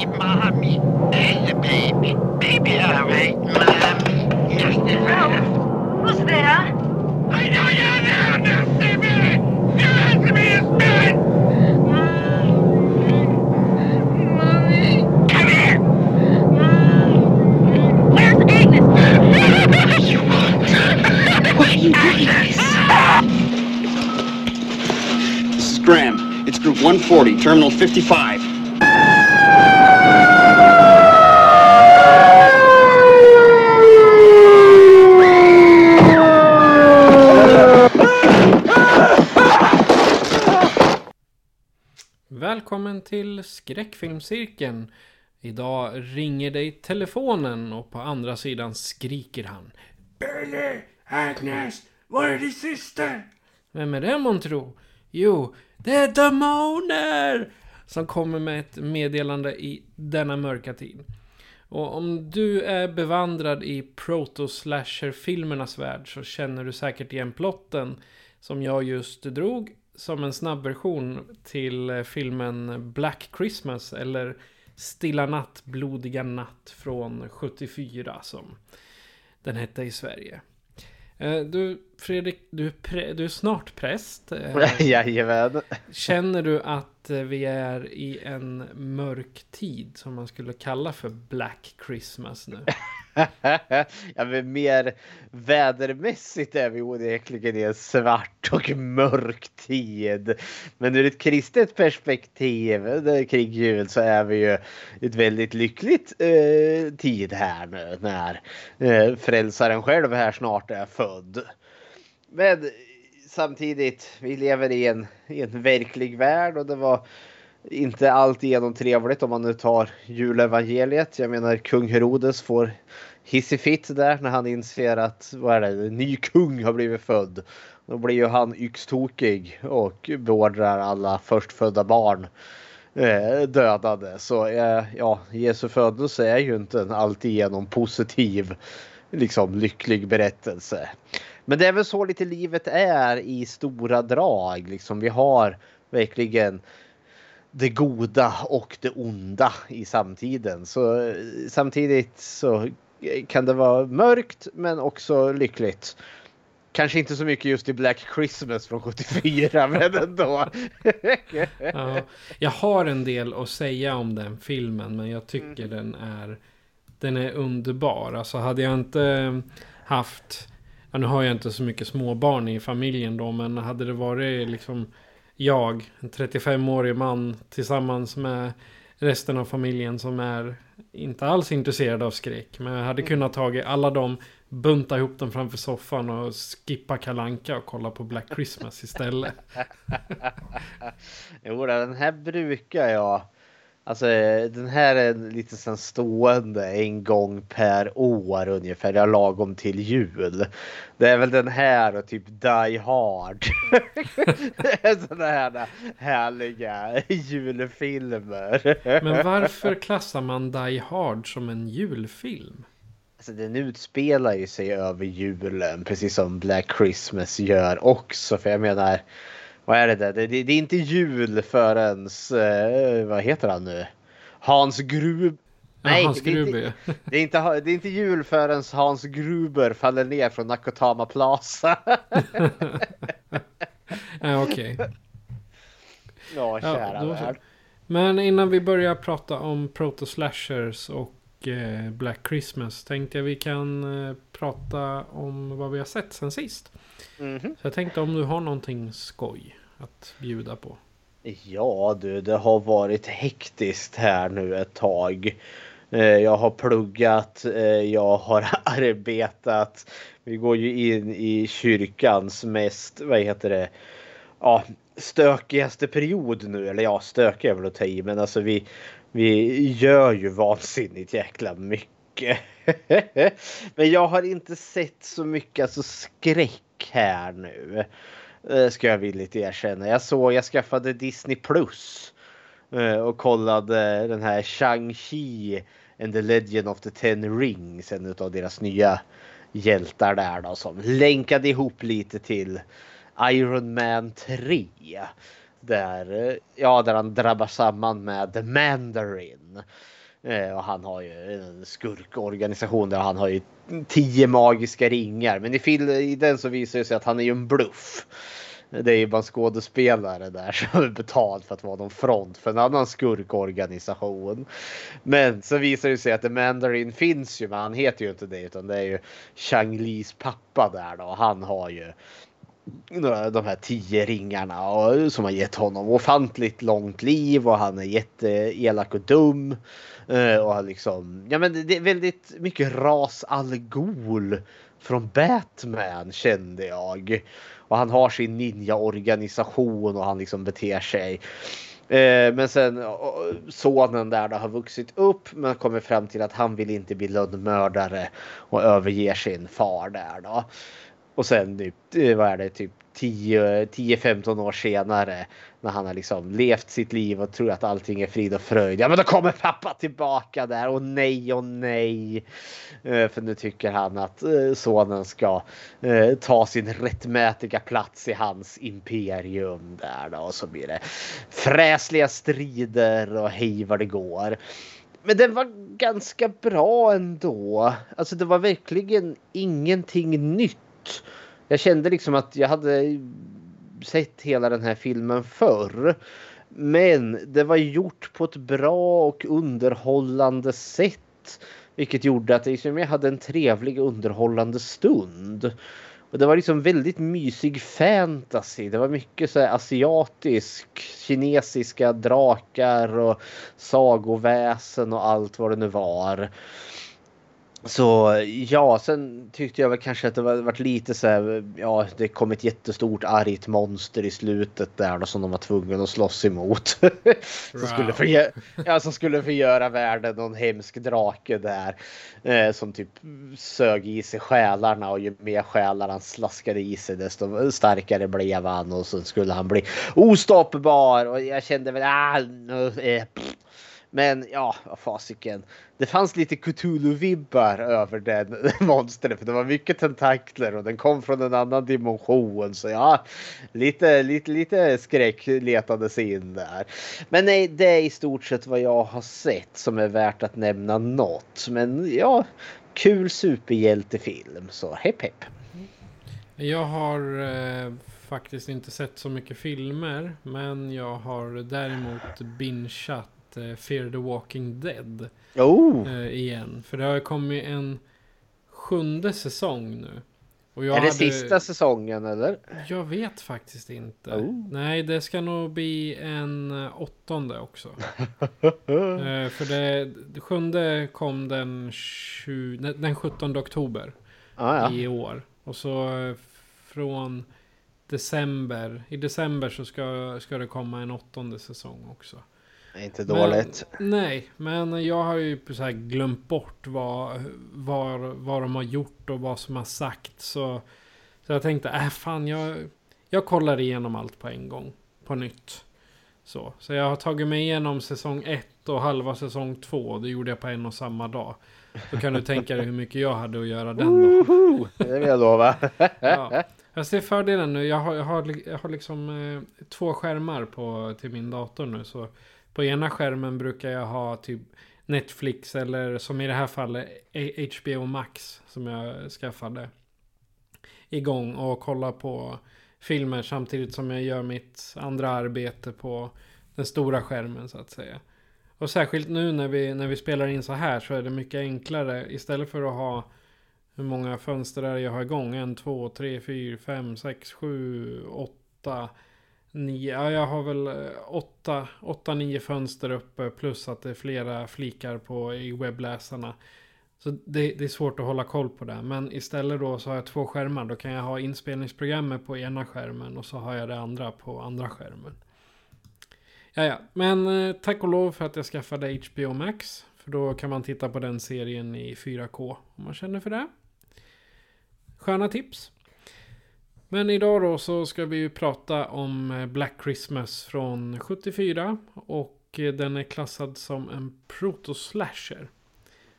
Hey, mommy. There's the baby. Baby, all right, mommy. Yes, Who's there? I know you're there, now, baby. You answer me, it's me. Mommy. Come here. Where's Agnes? you want What are you doing, This is Graham. It's Group 140, Terminal 55. Välkommen till skräckfilmscirkeln. Idag ringer dig telefonen och på andra sidan skriker han. Billy! Agnes! Var är din syster? Vem är det månntro? Jo, det är demoner! Som kommer med ett meddelande i denna mörka tid. Och om du är bevandrad i proto-slasher-filmernas värld så känner du säkert igen plotten som jag just drog som en snabbversion till eh, filmen Black Christmas eller Stilla natt, blodiga natt från 74 som den hette i Sverige. Eh, Du Fredrik, du är, pre- du är snart präst. Eh, Jajamän. Känner du att vi är i en mörk tid som man skulle kalla för Black Christmas nu? ja, men mer vädermässigt är vi onekligen i en svart och mörk tid. Men ur ett kristet perspektiv eh, kring jul så är vi ju i ett väldigt lyckligt eh, tid här nu när eh, frälsaren själv här snart är född. Men samtidigt, vi lever i en, i en verklig värld och det var inte alltigenom trevligt om man nu tar julevangeliet. Jag menar kung Herodes får hissifitt där när han inser att vad är det, en ny kung har blivit född. Då blir ju han yxtokig och beordrar alla förstfödda barn eh, dödade. Så eh, ja, Jesu födelse är ju inte en alltigenom positiv, liksom lycklig berättelse. Men det är väl så lite livet är i stora drag. Liksom vi har verkligen det goda och det onda i samtiden. Så eh, samtidigt så kan det vara mörkt men också lyckligt. Kanske inte så mycket just i Black Christmas från 74 men ändå. Ja, jag har en del att säga om den filmen men jag tycker den är Den är underbar. Alltså hade jag inte haft ja, Nu har jag inte så mycket småbarn i familjen då men hade det varit liksom Jag, en 35-årig man tillsammans med resten av familjen som är inte alls intresserad av skräck. Men jag hade kunnat tagit alla dem, bunta ihop dem framför soffan och skippa kalanka och kolla på Black Christmas istället. Jo, den här brukar jag. Alltså den här är lite sen stående en gång per år ungefär. Jag lagom till jul. Det är väl den här och typ Die Hard. Sådana här härliga julfilmer. Men varför klassar man Die Hard som en julfilm? Alltså den utspelar ju sig över julen precis som Black Christmas gör också. För jag menar, vad är det där? Det, det, det är inte jul förrän, eh, vad heter han nu? Hans Grub... Ja, Hans det är inte- Gruber. Det är, inte, det är inte jul förrän Hans Gruber faller ner från Nakotama Plaza. Ja, okej. ja, kära Ja, värld. Men innan vi börjar prata om Proto Slashers och eh, Black Christmas tänkte jag vi kan eh, prata om vad vi har sett sen sist. Mhm. Så jag tänkte om du har någonting skoj att bjuda på. Ja du, det har varit hektiskt här nu ett tag. Eh, Jag har pluggat, eh, jag har arbetat. Vi går ju in i kyrkans mest, vad heter det, ja, stökigaste period nu. Eller ja, stökig är väl att ta i. Men alltså vi, vi gör ju vansinnigt jäkla mycket. men jag har inte sett så mycket alltså skräck här nu. Eh, ska jag villigt erkänna. Jag såg, jag skaffade Disney Plus. Eh, och kollade den här Shang-Chi and the Legend of the Ten Rings. En av deras nya hjältar där då som länkade ihop lite till Iron Man 3. Där, eh, ja, där han drabbar samman med The Mandarin. Eh, Och han har ju en skurkorganisation där han har ju tio magiska ringar. Men i, fil- i den så visar det sig att han är ju en bluff. Det är ju bara en skådespelare där som är betald för att vara någon front för en annan skurkorganisation. Men så visar det sig att The Mandarin finns ju, men han heter ju inte det utan det är ju Chang-Lis pappa där då. Han har ju de här tio ringarna och, som har gett honom ofantligt långt liv och han är jätteelak och dum. Eh, och han liksom, ja men det- är väldigt mycket ras al Ghul från Batman kände jag. Och han har sin ninja-organisation och han liksom beter sig. Eh, men sen sonen där då har vuxit upp men kommer fram till att han vill inte bli lönnmördare och överger sin far där då. Och sen typ, eh, vad är det, typ 10-15 år senare när han har liksom levt sitt liv och tror att allting är frid och fröjd. Ja men då kommer pappa tillbaka där och nej och nej. Eh, för nu tycker han att eh, sonen ska ta sin rättmätiga plats i hans imperium där då. Och så blir det fräsliga strider och hej vad det går. Men den var ganska bra ändå. Alltså det var verkligen ingenting nytt. Jag kände liksom att jag hade sett hela den här filmen förr. Men det var gjort på ett bra och underhållande sätt. Vilket gjorde att liksom jag hade en trevlig underhållande stund. Och det var liksom väldigt mysig fantasy. Det var mycket så här asiatisk, kinesiska drakar och sagoväsen och allt vad det nu var. Så ja, sen tyckte jag väl kanske att det var varit lite så här, ja, det kom ett jättestort argt monster i slutet där då som de var tvungna att slåss emot. som, skulle förgö- ja, som skulle förgöra världen någon hemsk drake där. Eh, som typ sög i sig själarna och ju mer själar han slaskade i sig desto starkare blev han och så skulle han bli ostoppbar och jag kände väl ah, eh, pff. Men ja, vad fasiken. Det fanns lite Cthulhu-vibbar över den monstret. För det var mycket tentakler och den kom från en annan dimension. Så ja, lite, lite, lite skräck letade sig in där. Men nej, det är i stort sett vad jag har sett som är värt att nämna något. Men ja, kul superhjältefilm. Så hepp hepp. Jag har eh, faktiskt inte sett så mycket filmer. Men jag har däremot binchat eh, Fear the Walking Dead Oh, eh, igen. För det har kommit en sjunde säsong nu. Är det hade- sista säsungen eller? Jag vet faktiskt inte. Oh. Nej, det ska nog bli en eh, åttonde också. för det, det sjunde kom den, 20, nej, den 17 oktober Ah, ja. i år. Och så från december, i december så ska, ska det komma en åttonde säsong också. Inte dåligt. Men, nej, men jag har ju så här glömt bort vad, vad, vad de har gjort och vad som har sagt. Så, så jag tänkte, äh fan, jag, jag kollar igenom allt på en gång. På nytt. Så, så jag har tagit mig igenom säsong 1 och halva säsong 2. Det gjorde jag på en och samma dag. Då kan du tänka dig hur mycket jag hade att göra den dagen. Det vill jag lova. Ja. Jag ser fördelen nu. Jag har, jag har, jag har liksom eh, två skärmar på, till min dator nu. Så på ena skärmen brukar jag ha typ Netflix eller som i det här fallet HBO Max som jag skaffade igång och kolla på filmer samtidigt som jag gör mitt andra arbete på den stora skärmen så att säga. Och särskilt nu när vi, när vi spelar in så här så är det mycket enklare istället för att ha hur många fönster är jag har igång? En, två, tre, fyra, fem, sex, sju, åtta, nio. Ja, jag har väl eh, åtta, åtta, nio fönster uppe plus att det är flera flikar på i webbläsarna. Så det, det är svårt att hålla koll på det. Men istället då så har jag två skärmar. Då kan jag ha inspelningsprogrammet på ena skärmen och så har jag det andra på andra skärmen. Ja, ja. Men eh, tack och lov för att jag skaffade HBO Max. För då kan man titta på den serien i 4K om man känner för det. Sköna tips. Men idag då så ska vi ju prata om eh, Black Christmas från 74. Och eh, den är klassad som en proto-slasher.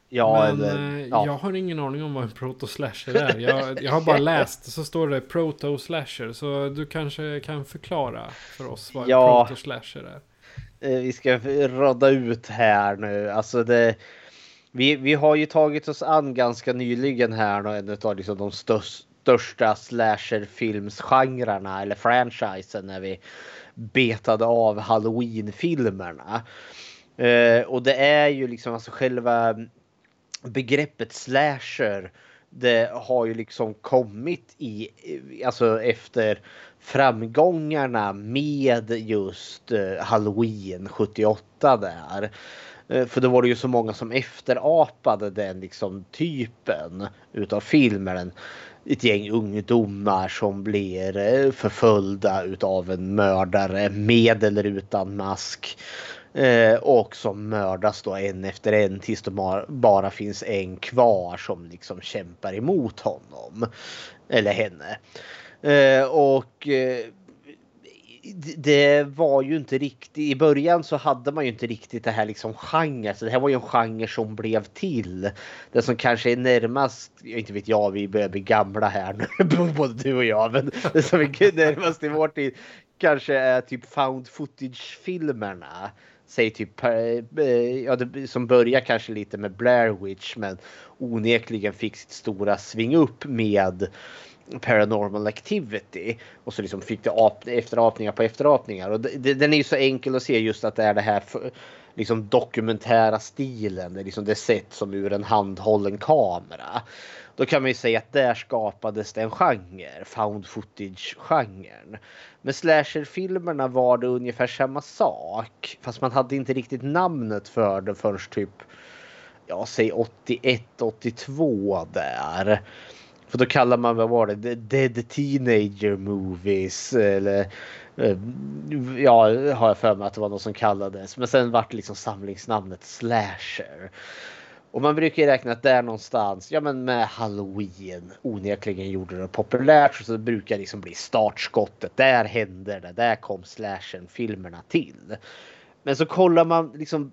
Ja, Men eller, eh, ja. jag har ingen aning om vad en proto-slasher är. Jag, jag har bara läst så står det proto-slasher. Så du kanske kan förklara för oss vad en Ja. proto-slasher är. Vi ska rada ut här nu. Alltså det, vi, vi har ju tagit oss an ganska nyligen här en av liksom de största största slasherfilmsgenrerna eller franchisen när vi betade av halloween-filmerna. Eh, och det är ju liksom alltså själva begreppet slasher. Det har ju liksom kommit i, alltså efter framgångarna med just eh, Halloween 78 där. Eh, för då var det ju så många som efterapade den liksom typen utav filmer. Ett gäng ungdomar som blir eh, förföljda utav en mördare med eller utan mask. Eh, och som mördas då en efter en tills det bara- bara finns en kvar som liksom kämpar emot honom. Eller henne. Eh, och det var ju inte riktigt, i början så hade man ju inte riktigt det här liksom genre. Så det här var ju en genre som blev till. Det som kanske är närmast, jag inte vet jag, vi börjar bli gamla här nu, både du och jag. Men det som är närmast i vår tid kanske är typ found footage-filmerna. Säg typ, eh, eh, ja, det, som börjar kanske lite med Blair Witch men onekligen fick sitt stora sving upp med Paranormal Activity. Och så liksom fick det ap- efterapningar på efterapningar. Och det, det, den är ju så enkel att se just att det är det här för, liksom dokumentära stilen. Det är liksom det sätt som ur en handhållen kamera. Då kan man ju säga att där skapades det en genre, found footage-genren. Med slasherfilmerna var det ungefär samma sak. Fast man hade inte riktigt namnet för det först typ, ja säg 81, 82 där. För då kallar man, vad var det, Dead Teenager Movies eller eh, Ja, har jag för mig att det var något som kallades. Men sen vart det liksom samlingsnamnet Slasher. Och man brukar ju räkna att där någonstans, ja men med Halloween onekligen gjorde det populärt. Så det brukar liksom bli startskottet. Där hände det, där kom slashern-filmerna till. Men så kollar man liksom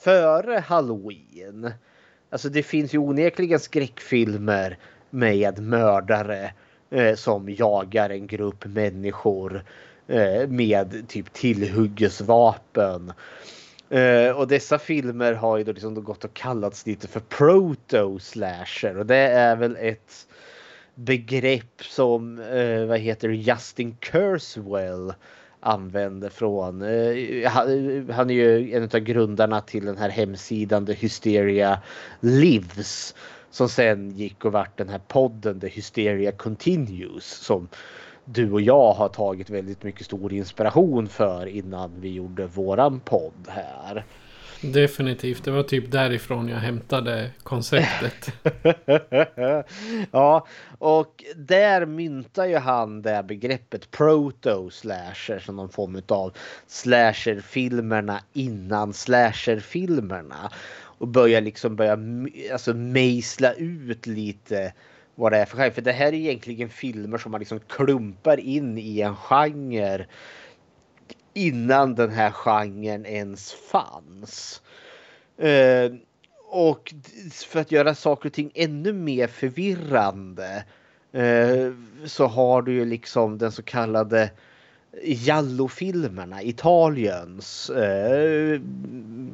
före Halloween. Alltså det finns ju onekligen skräckfilmer med mördare eh, som jagar en grupp människor eh, med typ tillhyggesvapen. Eh, och dessa filmer har ju då liksom då gått och kallats lite för proto-slasher och det är väl ett begrepp som eh, vad heter Justin Kurzweil använde från. Eh, han, han är ju en av grundarna till den här hemsidan The Hysteria Lives. Som sen gick och vart den här podden The Hysteria Continues. Som du och jag har tagit väldigt mycket stor inspiration för innan vi gjorde våran podd här. Definitivt, det var typ därifrån jag hämtade konceptet. ja, och där myntar ju han det begreppet proto-slasher som någon form av slasherfilmerna innan slasherfilmerna. Och börja liksom börja alltså, mejsla ut lite vad det är för genre. För det här är egentligen filmer som man liksom klumpar in i en genre innan den här genren ens fanns. Eh, och för att göra saker och ting ännu mer förvirrande eh, så har du ju liksom den så kallade Jallo-filmerna, Italiens eh,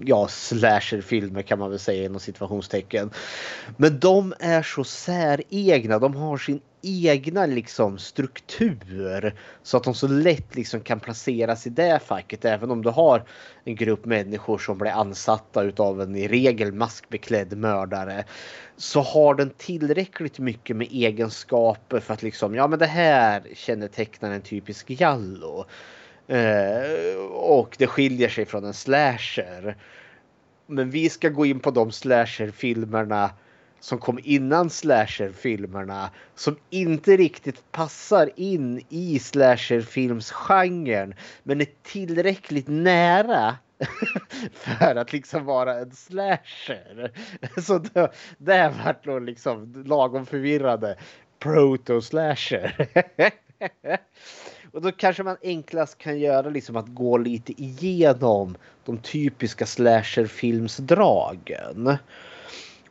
ja, slasherfilmer kan man väl säga inom situationstecken. Men de är så säregna, de har sin egna liksom struktur så att de så lätt liksom kan placeras i det facket även om du har en grupp människor som blir ansatta utav en i regel maskbeklädd mördare så har den tillräckligt mycket med egenskaper för att liksom ja men det här kännetecknar en typisk jallo. Eh, och det skiljer sig från en slasher. Men vi ska gå in på de slasherfilmerna som kom innan slasherfilmerna som inte riktigt passar in i slasherfilmsgenren men är tillräckligt nära för att liksom vara en slasher. Så det, vart nog liksom lagom förvirrade proto-slasher. Och då kanske man enklast kan göra liksom att gå lite igenom de typiska slasherfilmsdragen.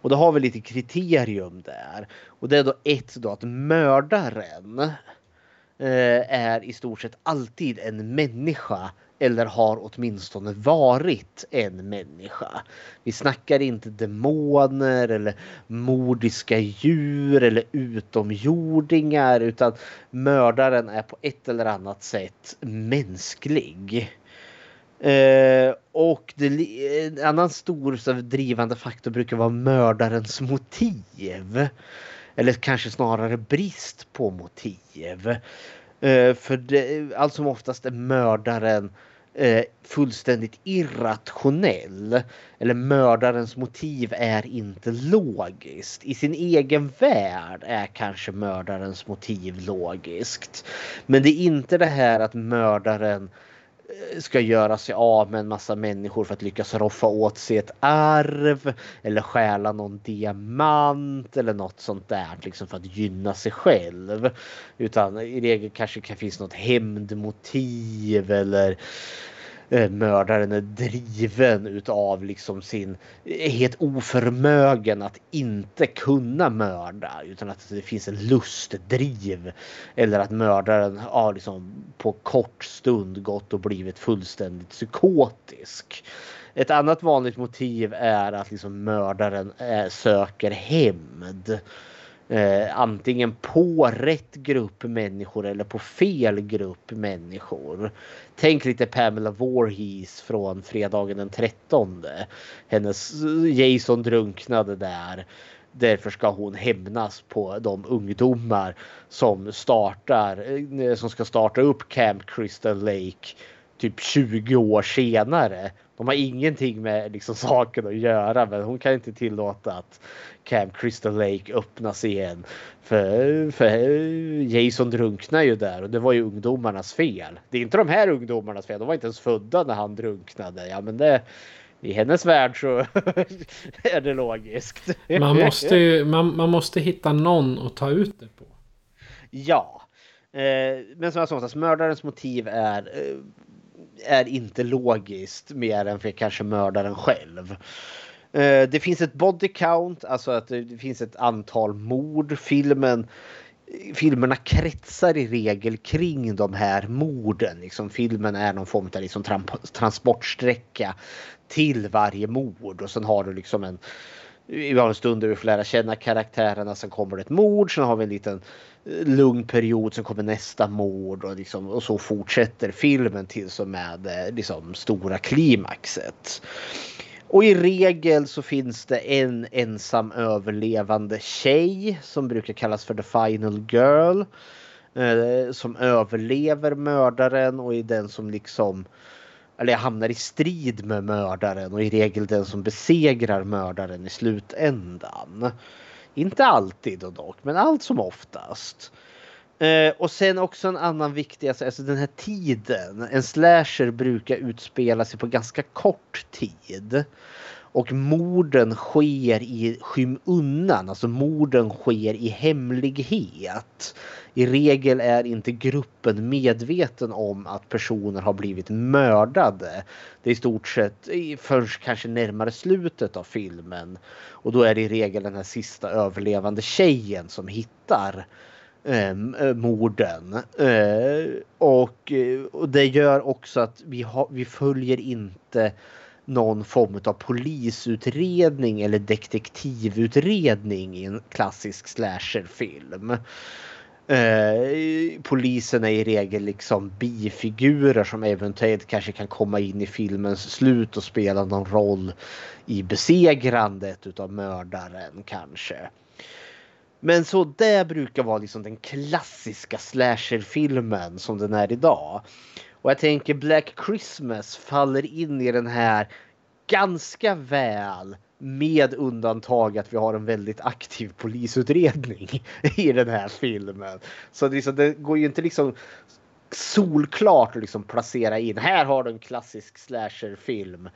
Och då har vi lite kriterium där. Och det är då ett då att mördaren eh, är i stort sett alltid en människa eller har åtminstone varit en människa. Vi snackar inte demoner eller mordiska djur eller utomjordingar utan mördaren är på ett eller annat sätt mänsklig. Eh, och det, eh, en annan stor så, drivande faktor brukar vara mördarens motiv. Eller kanske snarare brist på motiv. Eh, för det, allt som oftast är mördaren eh, fullständigt irrationell. Eller mördarens motiv är inte logiskt. I sin egen värld är kanske mördarens motiv logiskt. Men det är inte det här att mördaren eh, ska göra sig av med en massa människor för att lyckas roffa åt sig ett arv eller stjäla någon diamant eller något sånt där liksom för att gynna sig själv. Utan i regel kanske kan finnas något hämndmotiv eller Eh, mördaren är driven utav liksom sin eh, helt oförmögen att inte kunna mörda utan att det finns en lustdriv eller att mördaren har liksom på kort stund gått och blivit fullständigt psykotisk. Ett annat vanligt motiv är att liksom mördaren eh, söker hämnd. Eh, antingen på rätt grupp människor eller på fel grupp människor. Tänk lite Pamela Voorhees från fredagen den 13. Hennes Jason drunknade där. Därför ska hon hämnas på de ungdomar som startar, eh, som ska starta upp Camp Crystal Lake typ 20 år senare. De har ingenting med liksom saken att göra men hon kan inte tillåta att Camp Crystal Lake öppnas igen. För, för Jason drunknar ju där och det var ju ungdomarnas fel. Det är inte de här ungdomarnas fel. De var inte ens födda när han drunknade. Ja men det i hennes värld så är det logiskt. Man måste, ju, man, man måste hitta någon att ta ut det på. Ja. Eh, men som jag sa, mördarens motiv är, eh, är inte logiskt mer än för kanske mördaren själv. Eh, det finns ett body count, alltså att det finns ett antal mord. Filmen filmerna kretsar i regel kring de här morden. Liksom, filmen är någon form av liksom, transportsträcka till varje mord och sen har du liksom en vi har en stund där vi får lära känna karaktärerna. Sen kommer det ett mord. Sen har vi en liten lugn period. Sen kommer nästa mord och, liksom, och så fortsätter filmen till som med det liksom, stora klimaxet. Och i regel så finns det en ensam överlevande tjej som brukar kallas för the final girl. Eh, som överlever mördaren och är den som liksom eller hamnar i strid med mördaren och i regel den som besegrar mördaren i slutändan. Inte alltid dock, men allt som oftast. Eh, och sen också en annan viktig, alltså, alltså den här tiden. En slasher brukar utspela sig på ganska kort tid. Och morden sker i skymundan, alltså morden sker i hemlighet. I regel är inte gruppen medveten om att personer har blivit mördade. Det är i stort sett först kanske närmare slutet av filmen. Och då är det i regel den här sista överlevande tjejen som hittar ehm, eh, morden. Eh, och, eh, och det gör också att vi, ha, vi följer inte någon form av polisutredning eller detektivutredning i en klassisk slasherfilm. Eh, polisen är i regel liksom bifigurer som eventuellt kanske kan komma in i filmens slut och spela någon roll i besegrandet utav mördaren kanske. Men så det brukar vara liksom den klassiska slasherfilmen som den är idag. Och jag tänker Black Christmas faller in i den här ganska väl Med undantag att vi har en väldigt aktiv polisutredning i den här filmen. Så det, liksom, det går ju inte liksom solklart att liksom placera in. Här har du en klassisk slasherfilm.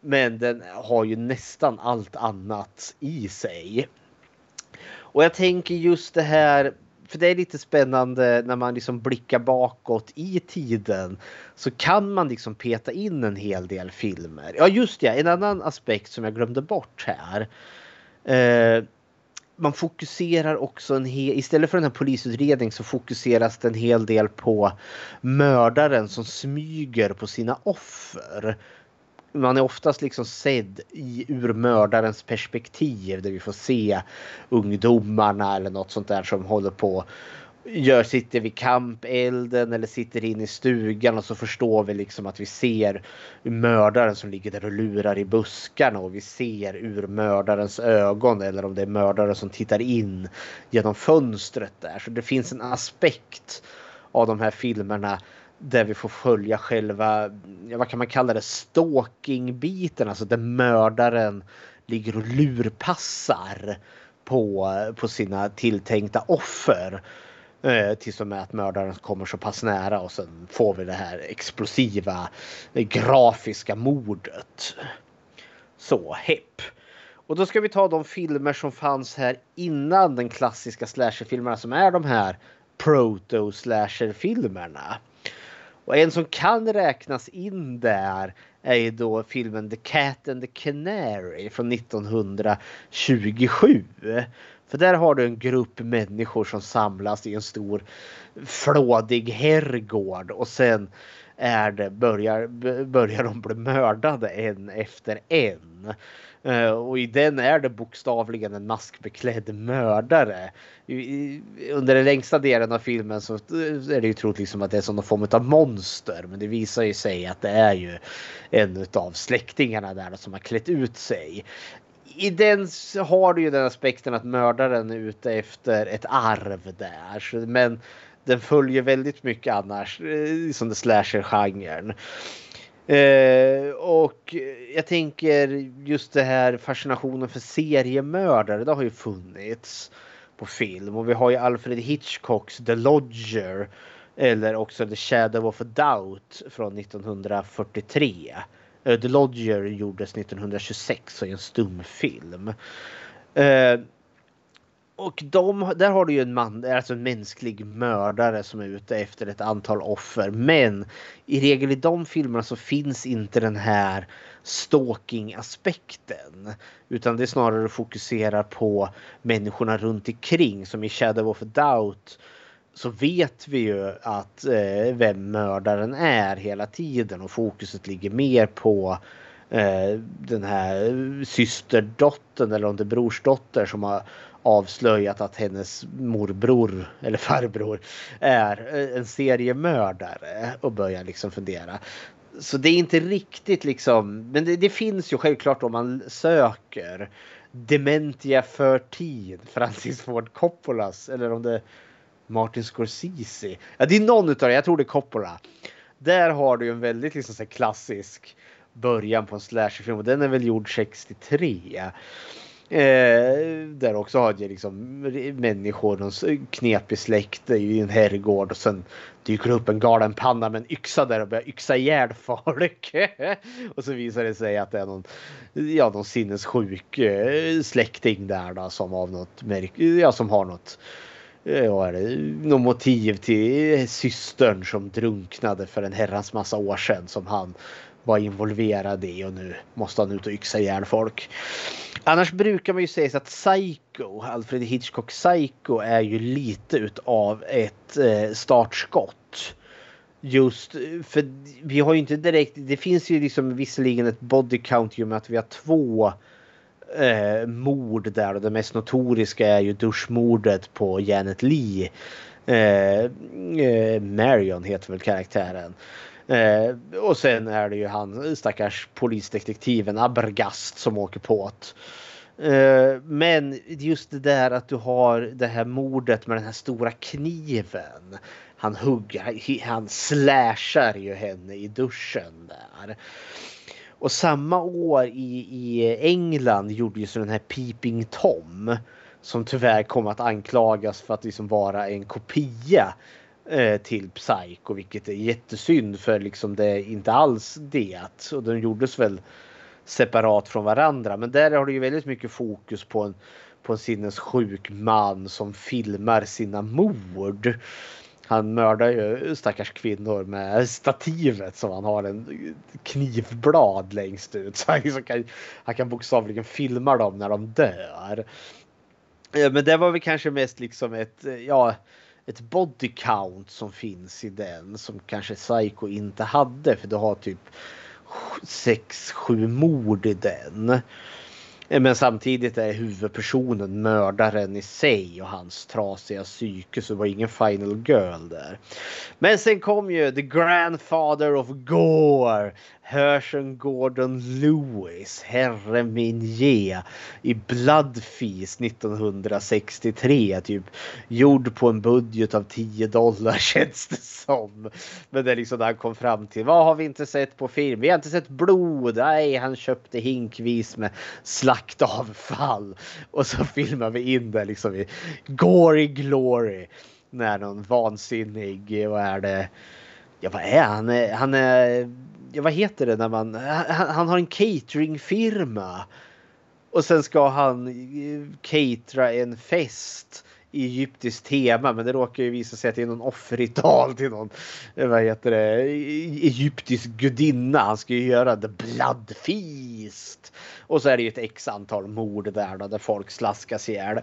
Men den har ju nästan allt annat i sig. Och jag tänker just det här, för det är lite spännande när man liksom blickar bakåt i tiden. Så kan man liksom peta in en hel del filmer. Ja just det, en annan aspekt som jag glömde bort här. Eh, man fokuserar också en hel, istället för den här polisutredningen så fokuseras det en hel del på mördaren som smyger på sina offer man är oftast liksom sedd i, ur mördarens perspektiv där vi får se ungdomarna eller något sånt där som håller på gör, sitter vid kampelden eller sitter inne i stugan och så förstår vi liksom att vi ser mördaren som ligger där och lurar i buskarna och vi ser ur mördarens ögon eller om det är mördaren som tittar in genom fönstret där. Så det finns en aspekt av de här filmerna där vi får följa själva, vad kan man kalla det, stalking-biten, alltså där mördaren ligger och lurpassar på, på sina tilltänkta offer. Eh, tills och med att mördaren kommer så pass nära och sen får vi det här explosiva eh, grafiska mordet. Så, hepp. Och då ska vi ta de filmer som fanns här innan den klassiska slasherfilmerna som är de här proto-slasherfilmerna. Och en som kan räknas in där är ju då filmen The Cat and the Canary från 1927. För där har du en grupp människor som samlas i en stor flådig herrgård och sen är det, börjar, börjar de bli mördade en efter en. Eh, och i den är det bokstavligen en maskbeklädd mördare. Under den längsta delen av filmen så eh, är det ju troligt som att det är som någon form av monster. Men det visar ju sig att det är ju en av släktingarna där som har klätt ut sig. I den har du ju den aspekten att mördaren är ute efter ett arv där. Men den följer väldigt mycket annars eh, som det slasher-genren. Eh, och jag tänker just det här fascinationen för seriemördare, det har ju funnits på film. Och vi har ju Alfred Hitchcocks The Lodger eller också The Shadow of a Doubt från 1943. Eh, The Lodger gjordes 1926 och är en stumfilm. Eh, och de, där har du ju en man, alltså en mänsklig mördare som är ute efter ett antal offer. Men i regel i de filmerna så finns inte den här stalking aspekten. Utan det är snarare fokuserar på människorna runt omkring som i Shadow of a Doubt så vet vi ju att eh, vem mördaren är hela tiden och fokuset ligger mer på eh, den här systerdottern eller om det är brorsdotter som har avslöjat att hennes morbror eller farbror är en seriemördare och börjar liksom fundera. Så det är inte riktigt liksom, men det, det finns ju självklart om man söker Dementia 13, Francis Ford Coppolas eller om det är Martin Scorsese. Ja, det är någon utav det, jag tror det är Coppola. Där har du ju en väldigt liksom, så klassisk början på en slasherfilm och den är väl gjord 63. Eh, där också har jag liksom människor, någon knepig släkt i en herrgård och sen dyker det upp en galen panna med en yxa där och börjar yxa ihjäl folk. och så visar det sig att det är någon, ja, någon sinnessjuk eh, släkting där då som av något märk ja, som har något eh, Ja, är det något motiv till systern som drunknade för en herrans massa år sedan som han var involverad i och nu måste han ut och yxa ihjäl folk. Annars brukar man ju säga att Psycho, Alfred Hitchcock Psycho är ju lite utav ett eh, startskott. Just eh, för vi har ju inte direkt, det finns ju liksom visserligen ett body count i och med att vi har två eh, mord där och det mest notoriska är ju duschmordet på Janet Lee. Eh, eh, Marion heter väl karaktären. Eh, och sen är det ju han stackars polisdetektiven Abergast som åker på det. Eh, men just det där att du har det här mordet med den här stora kniven. Han hugger, han slashar ju henne i duschen där. Och samma år i, i England gjorde ju så den här Peeping Tom som tyvärr kom att anklagas för att liksom vara en kopia Eh, till Psycho, vilket är jättesynd för liksom det är inte alls det. Och den gjordes väl separat från varandra. Men där har du ju väldigt mycket fokus på en, på en sinnessjuk man som filmar sina mord. Han mördar ju stackars kvinnor med stativet som han har en knivblad längst ut. Så han, liksom kan, han kan bokstavligen filma dem när de dör. Eh, men det var väl kanske mest liksom ett, eh, ja, ett body count som finns i den som kanske Psycho inte hade för du har typ sex, sju mord i den. Eh, men samtidigt är huvudpersonen mördaren i sig och hans trasiga psyke så det var ingen final girl där. Men sen kom ju The Grandfather of Gore. Herschel Gordon Lewis, herre min ge, i Bloodfeast 1963. Typ gjord på en budget av 10 dollar känns det som. Men det är liksom när han kom fram till vad har vi inte sett på film? Vi har inte sett blod. Nej, han köpte hinkvis med slaktavfall. Och så filmar vi in det liksom i Gory Glory. När någon vansinnig, vad är det? Ja, vad är han? Han är ja, vad heter det när man, han, han har en cateringfirma. Och sen ska han eh, catera en fest i egyptiskt tema men det råkar ju visa sig att det är någon offerritual till någon eh, vad heter det, e-, egyptisk gudinna. Han ska ju göra the blood feast. Och så är det ju ett x antal mord där då, där folk slaskas ihjäl.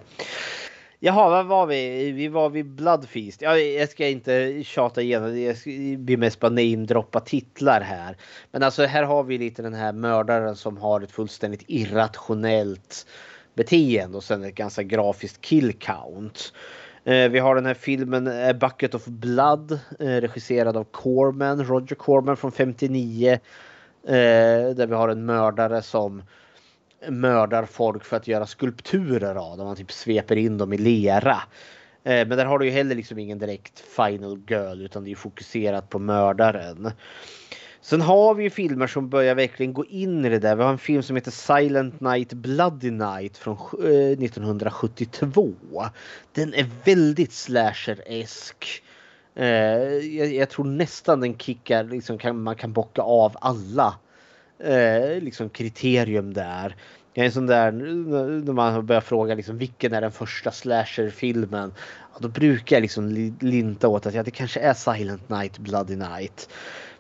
Jaha, var var vi? Vi var vid Bloodfeast. Ja, jag ska inte tjata igenom Jag blir mest bara namedroppa titlar här. Men alltså här har vi lite den här mördaren som har ett fullständigt irrationellt beteende och sen ett ganska grafiskt kill count. Eh, vi har den här filmen A Bucket of Blood eh, regisserad av Corman, Roger Corman från 59. Eh, där vi har en mördare som mördar folk för att göra skulpturer av dem. Man typ sveper in dem i lera. Eh, men där har du ju heller liksom ingen direkt final girl utan det är fokuserat på mördaren. Sen har vi ju filmer som börjar verkligen gå in i det där. Vi har en film som heter Silent Night Bloody Night från 1972. Eh, den är väldigt slasher-esk. Eh, jag, tror nästan den kickar, liksom man kan bocka av alla eh, liksom kriterium där. Jag är en sån där, när man börjar fråga liksom, vilken är den första slasherfilmen? Ja, då brukar jag liksom linta åt att ja, det kanske är Silent Night, Bloody Night.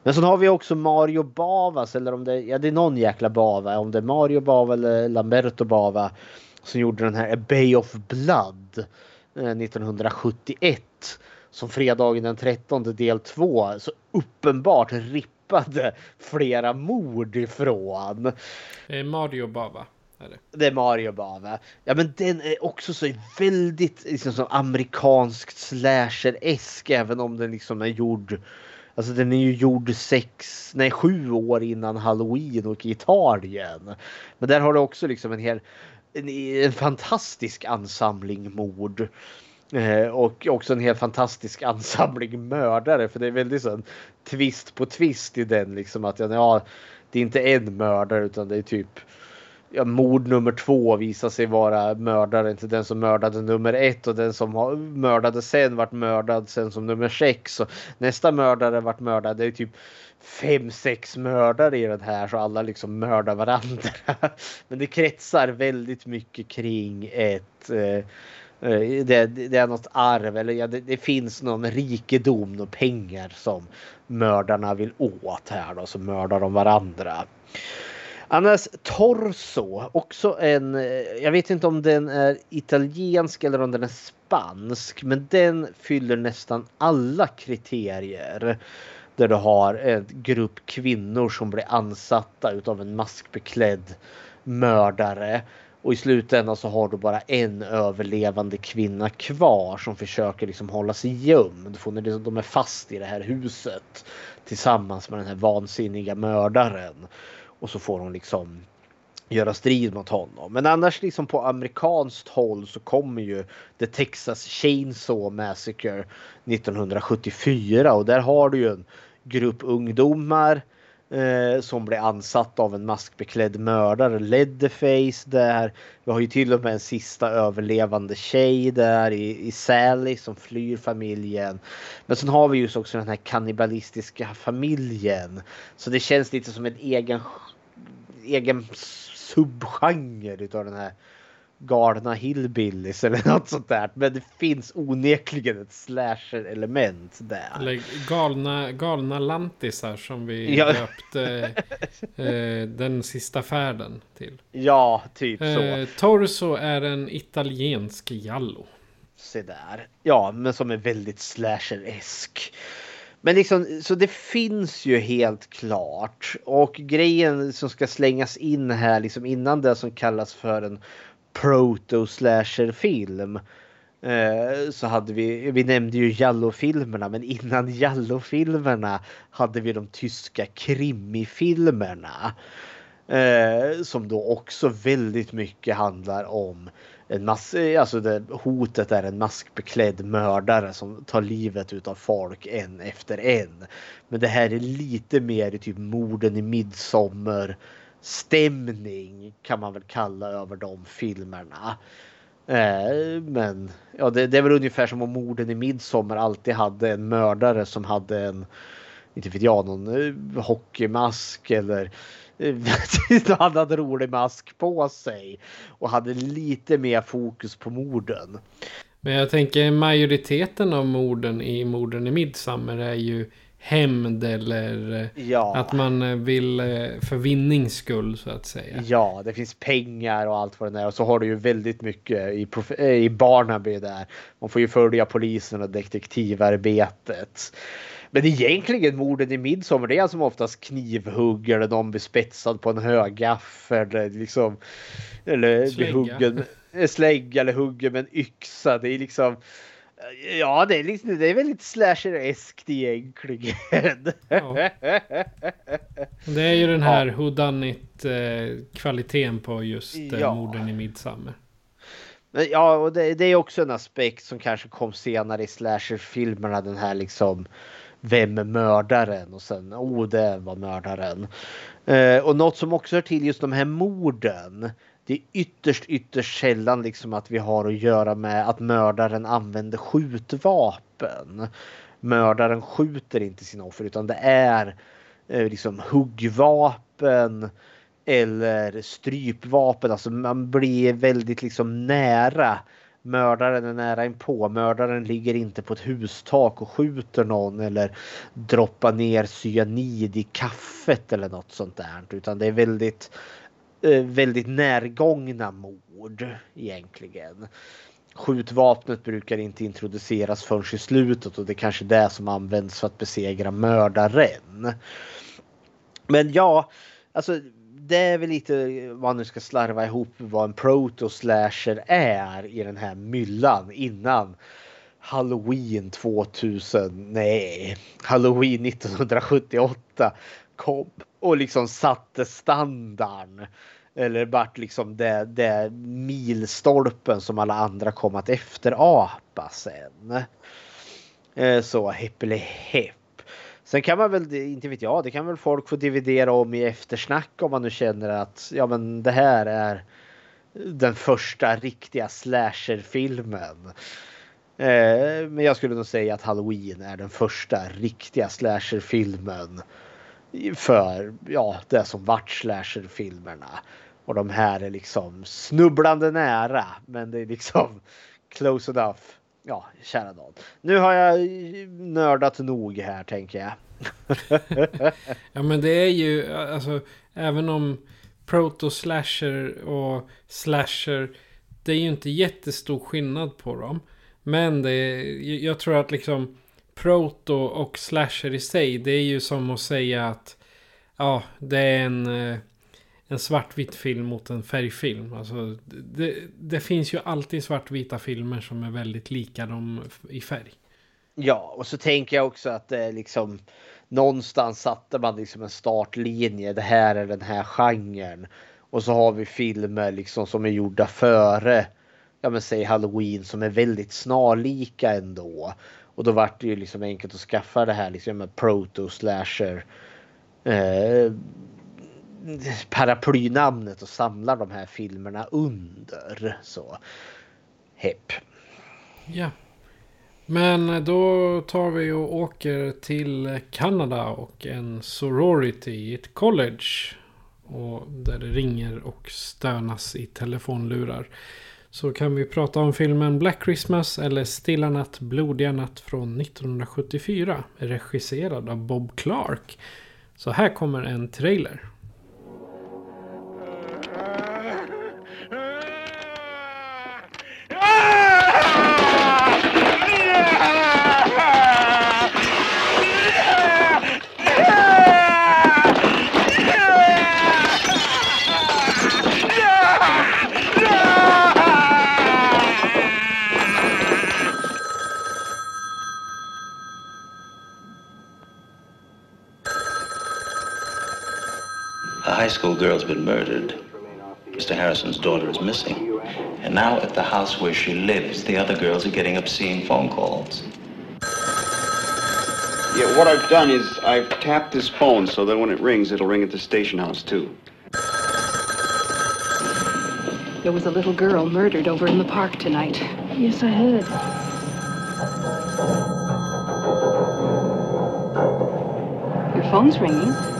Men så har vi också Mario Bavas eller om det, ja, det är någon jäkla Bava. Om det är Mario Bava eller Lamberto Bava som gjorde den här A Bay of Blood eh, 1971. Som fredagen den 13 del 2 så uppenbart ripp slippade flera mord ifrån. Det är Mario Bava. Det? är Mario Bava. Ja men den är också så väldigt liksom, som amerikanskt slasher-esk även om den liksom är gjord Alltså den är ju gjord sex, nej sju år innan halloween och Italien. Men där har du också liksom en hel en, en fantastisk ansamling mord. Eh, och också en helt fantastisk ansamling mördare för det är väldigt sån twist på twist i den liksom att ja, det är inte en mördare utan det är typ ja, mord nummer två visar sig vara mördaren till den som mördade nummer ett och den som mördade sen vart mördad sen som nummer sex och nästa mördare vart mördad. Det är typ fem, sex mördare i den här så alla liksom mördar varandra. Men det kretsar väldigt mycket kring ett Eh, Eh, det, det, är något arv eller ja, det, det, finns någon rikedom och pengar som mördarna vill åt här då, så mördar de varandra. Annars Torso, också en, eh, jag vet inte om den är italiensk eller om den är spansk, men den fyller nästan alla kriterier. Där du har en grupp kvinnor som blir ansatta utav en maskbeklädd mördare och i slutändan så har du bara en överlevande kvinna kvar som försöker liksom hålla sig gömd. För när liksom, de är fast i det här huset tillsammans med den här vansinniga mördaren. Och så får hon liksom göra strid mot honom. Men annars liksom på amerikanskt håll så kommer ju The Texas Chainsaw Massacre 1974 och där har du ju en grupp ungdomar Eh, som blir ansatt av en maskbeklädd mördare, Leatherface där. Vi har ju till och med en sista överlevande tjej där i, i Sally som flyr familjen. Men sen har vi ju också den här kannibalistiska familjen. Så det känns lite som en egen, egen subgenre utav den här galna hillbillies eller något sånt där. Men det finns onekligen ett slasher element där. Eller galna, galna lantisar som vi Ja. döpte eh, den sista färden till. Ja, typ så. Eh, Torso är en italiensk jallo. Se där. Ja, men som är väldigt slasher-esk. Men liksom, så det finns ju helt klart. Och grejen som ska slängas in här, liksom innan det som kallas för en proto-slasher-film. Eh, så hade vi, vi nämnde ju Jallo-filmerna, men innan Jallo-filmerna hade vi de tyska krimifilmerna. Eh, som då också väldigt mycket handlar om en mass- alltså det, hotet är en maskbeklädd mördare som tar livet utav folk en efter en. Men det här är lite mer typ morden i midsommar stämning kan man väl kalla över de filmerna. Eh, men ja, det, det är väl ungefär som om morden i midsommar alltid hade en mördare som hade en, inte vet jag, någon eh, hockeymask eller eh, någon han hade rolig mask på sig och hade lite mer fokus på morden. Men jag tänker majoriteten av morden i morden i midsommar är ju hämnd eller Ja. att man eh, vill eh, för vinnings skull så att säga. Ja, det finns pengar och allt vad det är. Och så har du ju väldigt mycket i, eh, i Barnaby där. Man får ju följa polisen och detektivarbetet. Men egentligen morden i Midsommar det är som oftast knivhugg eller någon blir spetsad på en högaffel. Eller liksom. Eller blir Slägga. huggen. eh, Slägga eller huggen med en yxa. Det är liksom. Ja, det är, liksom, det är väldigt slasher-eskt egentligen. Ja. Det är ju den här ja. whodunit eh, kvaliteten på just eh, Ja. morden i Midsummer. Ja, och det, det är också en aspekt som kanske kom senare i slasherfilmerna. Den här liksom vem är mördaren? Och sen oh, det var mördaren. Eh, och något som också hör till just de här morden. Det är ytterst, ytterst sällan liksom att vi har att göra med att mördaren använder skjutvapen. Mördaren skjuter inte sina offer utan det är eh, liksom huggvapen eller strypvapen. Alltså man blir väldigt liksom nära. Mördaren är nära inpå. Mördaren ligger inte på ett hustak och skjuter någon eller droppar ner cyanid i kaffet eller något sånt där. Utan det är väldigt, Eh, väldigt närgångna mord egentligen. Skjutvapnet brukar inte introduceras förrän i slutet och det är kanske det som används för att besegra mördaren. Men ja, alltså det är väl lite vad man nu ska slarva ihop vad en proto-slasher är i den här myllan innan Halloween 2000, nej, Halloween 1978 kom och liksom satte standarden. Eller vart liksom det, det milstolpen som alla andra kom att efterapa sen. Eh, så hepp Sen kan man väl, inte vet jag, det kan väl folk få dividera om i eftersnack om man nu känner att ja men det här är den första riktiga slasherfilmen. Eh, men jag skulle nog säga att Halloween är den första riktiga slasherfilmen för ja, det som vart slasherfilmerna. Och de här är liksom snubblande nära, men det är liksom close enough. Ja, kära nån. Nu har jag nördat nog här tänker jag. Ja men det är ju alltså även om proto-slasher och slasher det är ju inte jättestor skillnad på dem. Men det är, jag tror att liksom proto och slasher i sig det är ju som att säga att ja det är en, eh, en svartvit film mot en färgfilm. Alltså, det, det finns ju alltid svartvita filmer som är väldigt lika dem i färg. Ja, och så tänker jag också att det är liksom någonstans satte man liksom en startlinje. Det här är den här genren. Och så har vi filmer liksom som är gjorda före, ja men säg Halloween som är väldigt snarlika ändå. Och då vart det ju liksom enkelt att skaffa det här liksom med proto slasher eh, paraplynamnet och samlar de här filmerna under. Så hepp. Ja. Men då tar vi och åker till Kanada och en sorority i ett college. Och där det ringer och stönas i telefonlurar. Så kan vi prata om filmen Black Christmas eller Stilla natt, blodiga natt från 1974. Regisserad av Bob Clark. Så här kommer en trailer. A high school girl's been murdered. Mr. Harrison's daughter is missing. And now at the house where she lives, the other girls are getting obscene phone calls. Yeah, what I've done is I've tapped this phone so that when it rings, it'll ring at the station house too. There was a little girl murdered over in the park tonight. Yes, I heard. Your phone's ringing.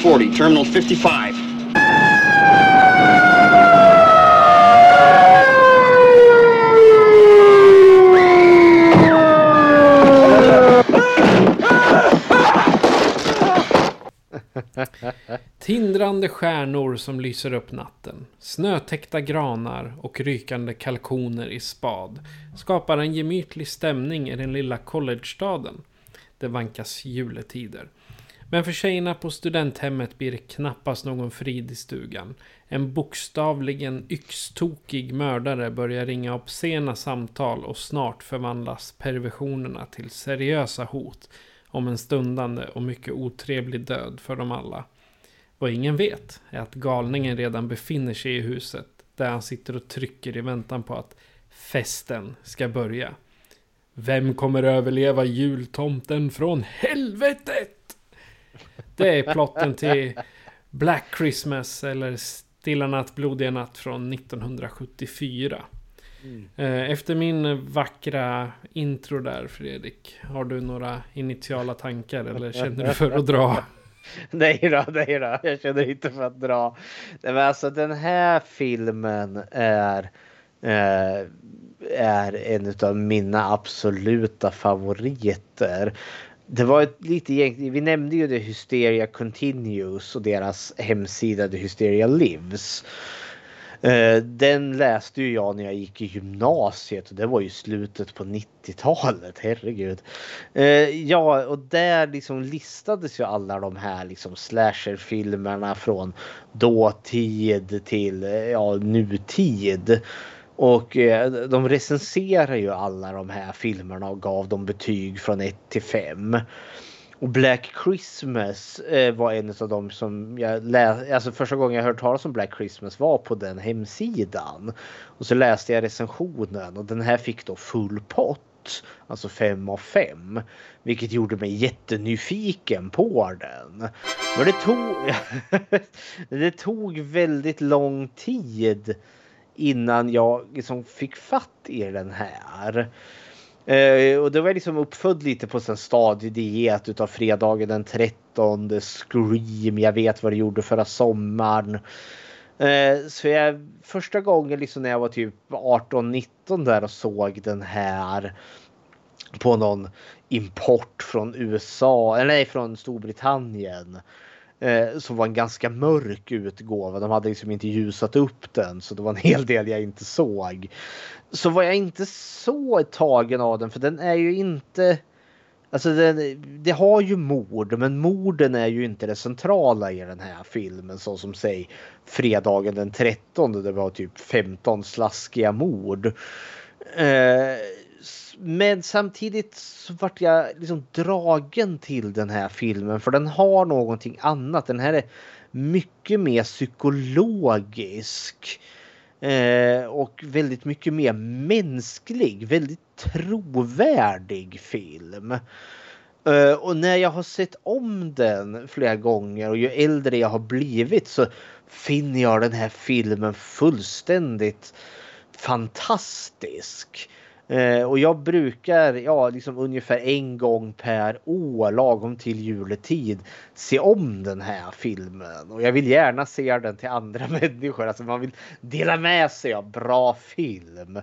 1940, Terminal 55. Tindrande stjärnor som lyser upp natten, snötäckta granar och rykande kalkoner i spad skapar en gemytlig stämning i den lilla collegestaden. Det vankas juletider. Men för tjejerna på studenthemmet blir det knappast någon frid i stugan. En bokstavligen yxtokig mördare börjar ringa obscena samtal och snart förvandlas perversionerna till seriösa hot om en stundande och mycket otrevlig död för dem alla. Vad ingen vet är att galningen redan befinner sig i huset där han sitter och trycker i väntan på att festen ska börja. Vem kommer överleva jultomten från helvetet? Det är plotten till Black Christmas eller Stilla natt, blodiga natt från 1974. Eh, Efter min vackra intro där Fredrik, har du några initiala tankar eller känner du för att dra? Nej då, nej då. Jag känner inte för att dra. Men alltså den här filmen är eh, är en av mina absoluta favoriter. Det var ett lite egentligen, vi nämnde ju det Hysteria Continues och deras hemsida The Hysteria Lives. Eh, den läste ju jag när jag gick i gymnasiet och det var ju slutet på 90-talet, herregud. Eh, ja, och där liksom listades ju alla de här liksom slasherfilmerna från dåtid till eh, ja, nutid. Och eh, de recenserar ju alla de här filmerna och gav dem betyg från 1 till 5. Och Black Christmas eh, var en av dem som jag läste, alltså första gången jag hört talas om Black Christmas var på den hemsidan. Och så läste jag recensionen och den här fick då full pott. Alltså 5 av 5. Vilket gjorde mig jättenyfiken på den. Men det tog, det tog väldigt lång tid innan jag liksom fick fatt i den här. Eh, och det var liksom uppfödd lite på en stadiediet utav fredagen den 13 Scream. Jag vet vad det gjorde förra sommaren. Eh, så jag första gången liksom när jag var typ 18-19 där och såg den här på någon import från USA eller nej från Storbritannien. Eh, som var en ganska mörk utgåva. De hade liksom inte ljusat upp den så det var en hel del jag inte såg. Så var jag inte så tagen av den för den är ju inte Alltså det, det, har ju mord, men morden är ju inte det centrala i den här filmen. Så som säg fredagen den 13 där det var typ 15 slaskiga mord. Eh, men samtidigt så vart jag liksom dragen till den här filmen för den har någonting annat. Den här är mycket mer psykologisk. Eh, och väldigt mycket mer mänsklig, väldigt trovärdig film. Eh, och när jag har sett om den flera gånger och ju äldre jag har blivit så finner jag den här filmen fullständigt fantastisk. Eh, och jag brukar, ja, liksom ungefär en gång per år, lagom till juletid, se om den här filmen. Och jag vill gärna se den till andra människor. Alltså man vill dela med sig av bra film.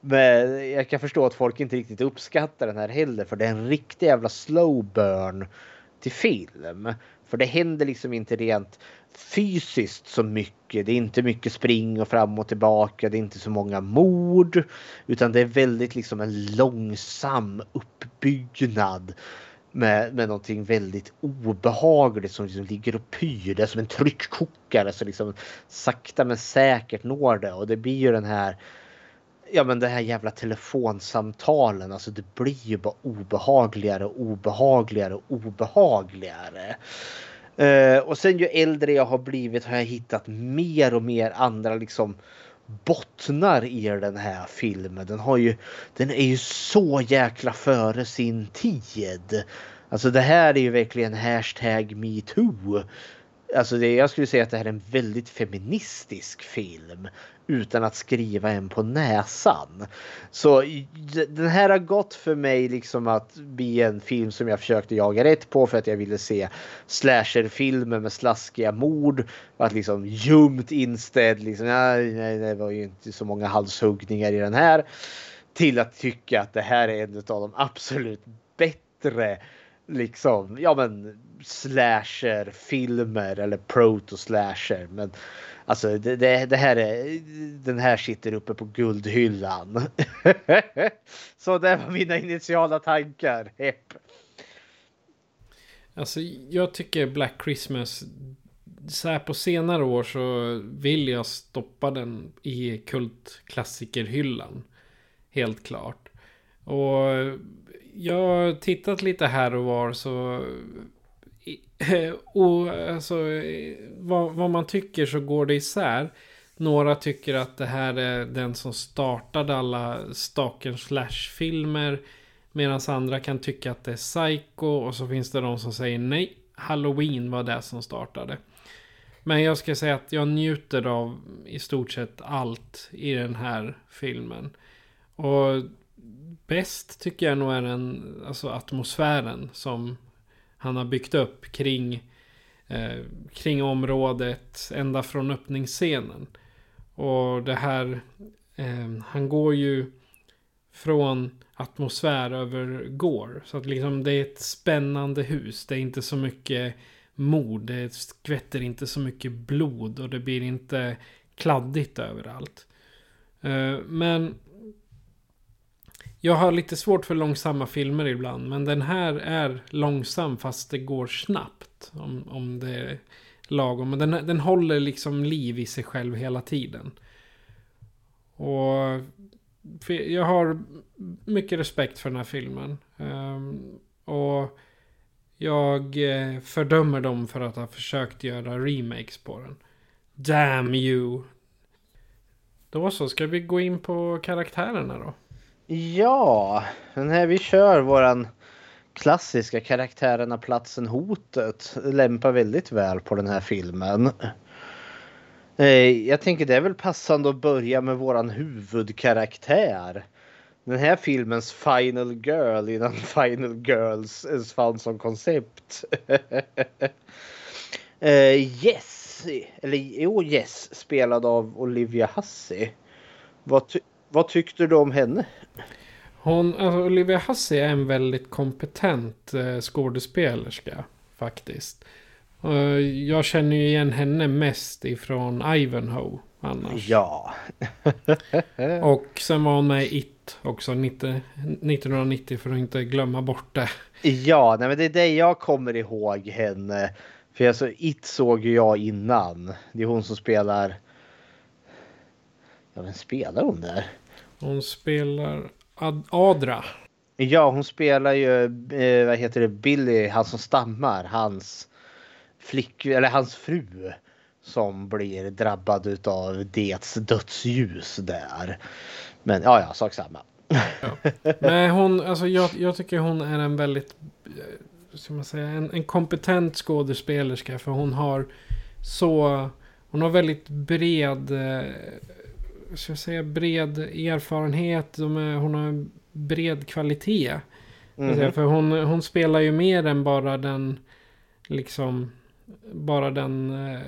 Men jag kan förstå att folk inte riktigt uppskattar den här heller för det är en riktig jävla slow burn till film. För det händer liksom inte rent fysiskt så mycket. Det är inte mycket spring och fram och tillbaka. Det är inte så många mord. Utan det är väldigt liksom en långsam uppbyggnad. Med, med någonting väldigt obehagligt som liksom ligger och pyr. Det är som en tryckkokare som liksom sakta men säkert når det. Och det blir ju den här ja men det här jävla telefonsamtalen, alltså det blir ju bara obehagligare och obehagligare och obehagligare. Eh, och sen ju äldre jag har blivit har jag hittat mer och mer andra liksom bottnar i den här filmen. Den har ju, den är ju så jäkla före sin tid. Alltså det här är ju verkligen hashtag metoo. Alltså det, jag skulle säga att det här är en väldigt feministisk film utan att skriva en på näsan. Så den här har gått för mig liksom att bli en film som jag försökte jaga rätt på för att jag ville se slasherfilmer med slaskiga mord. Att liksom ljumt inställd, liksom, nej, nej, det var ju inte så många halshuggningar i den här. Till att tycka att det här är en av de absolut bättre liksom, ja men slasher-filmer eller proto-slasher. Men alltså det, det, det, här är, den här sitter uppe på guldhyllan. så det var mina initiala tankar. Hepp. Alltså jag tycker Black Christmas så här på senare år så vill jag stoppa den i kultklassikerhyllan. Helt klart. Och jag har tittat lite här och var så... Och alltså, vad, vad man tycker så går det isär. Några tycker att det här är den som startade alla Stalker Slash-filmer. Medan andra kan tycka att det är Psycho. Och så finns det de som säger nej. Halloween var det som startade. Men jag ska säga att jag njuter av i stort sett allt i den här filmen. Och bäst tycker jag nog är den alltså atmosfären som han har byggt upp kring, eh, kring området ända från öppningsscenen. Och det här, eh, han går ju från atmosfär över går. Så att liksom det är ett spännande hus. Det är inte så mycket mord. Det skvätter inte så mycket blod och det blir inte kladdigt överallt. Eh, men jag har lite svårt för långsamma filmer ibland. Men den här är långsam fast det går snabbt. Om, om det är lagom. Men den, den håller liksom liv i sig själv hela tiden. Och jag har mycket respekt för den här filmen. Ehm, och jag eh, fördömer dem för att ha försökt göra remakes på den. Damn you! Då så, ska vi gå in på karaktärerna då? Ja, den här vi kör våran klassiska karaktärerna platsen hotet lämpar väldigt väl på den här filmen. Eh, jag tänker det är väl passande att börja med våran huvudkaraktär. Den här filmens Final Girl innan Final Girls ens fanns som koncept. Eh, uh, yes, eller jo Yes, spelad av Olivia Hussey. Vad, ty vad tyckte du om henne? Hon, alltså Olivia Hussey är en väldigt kompetent eh, skådespelerska faktiskt. Och jag känner ju igen henne mest ifrån Ivanhoe annars. Ja. Och sen var hon med i It också 90, 1990 för att inte glömma bort det. Ja, nej, men det är det jag kommer ihåg henne. För alltså, It såg ju jag innan. Det är hon som spelar... Ja, vem spelar hon där? Hon spelar Ad Adra. Ja, hon spelar ju, eh, vad heter det, Billy, han som stammar, hans flick, eller hans fru som blir drabbad utav dets dödsljus där. Men ja, ja, sak samma. Ja. Nej, hon, alltså jag, jag tycker hon är en väldigt, eh, ska man säga, en, en kompetent skådespelerska. För hon har så, hon har väldigt bred, eh, ska jag säga, bred erfarenhet. Är, hon har bred kvalitet. Mhm. För hon, hon spelar ju mer än bara den, liksom, bara den eh,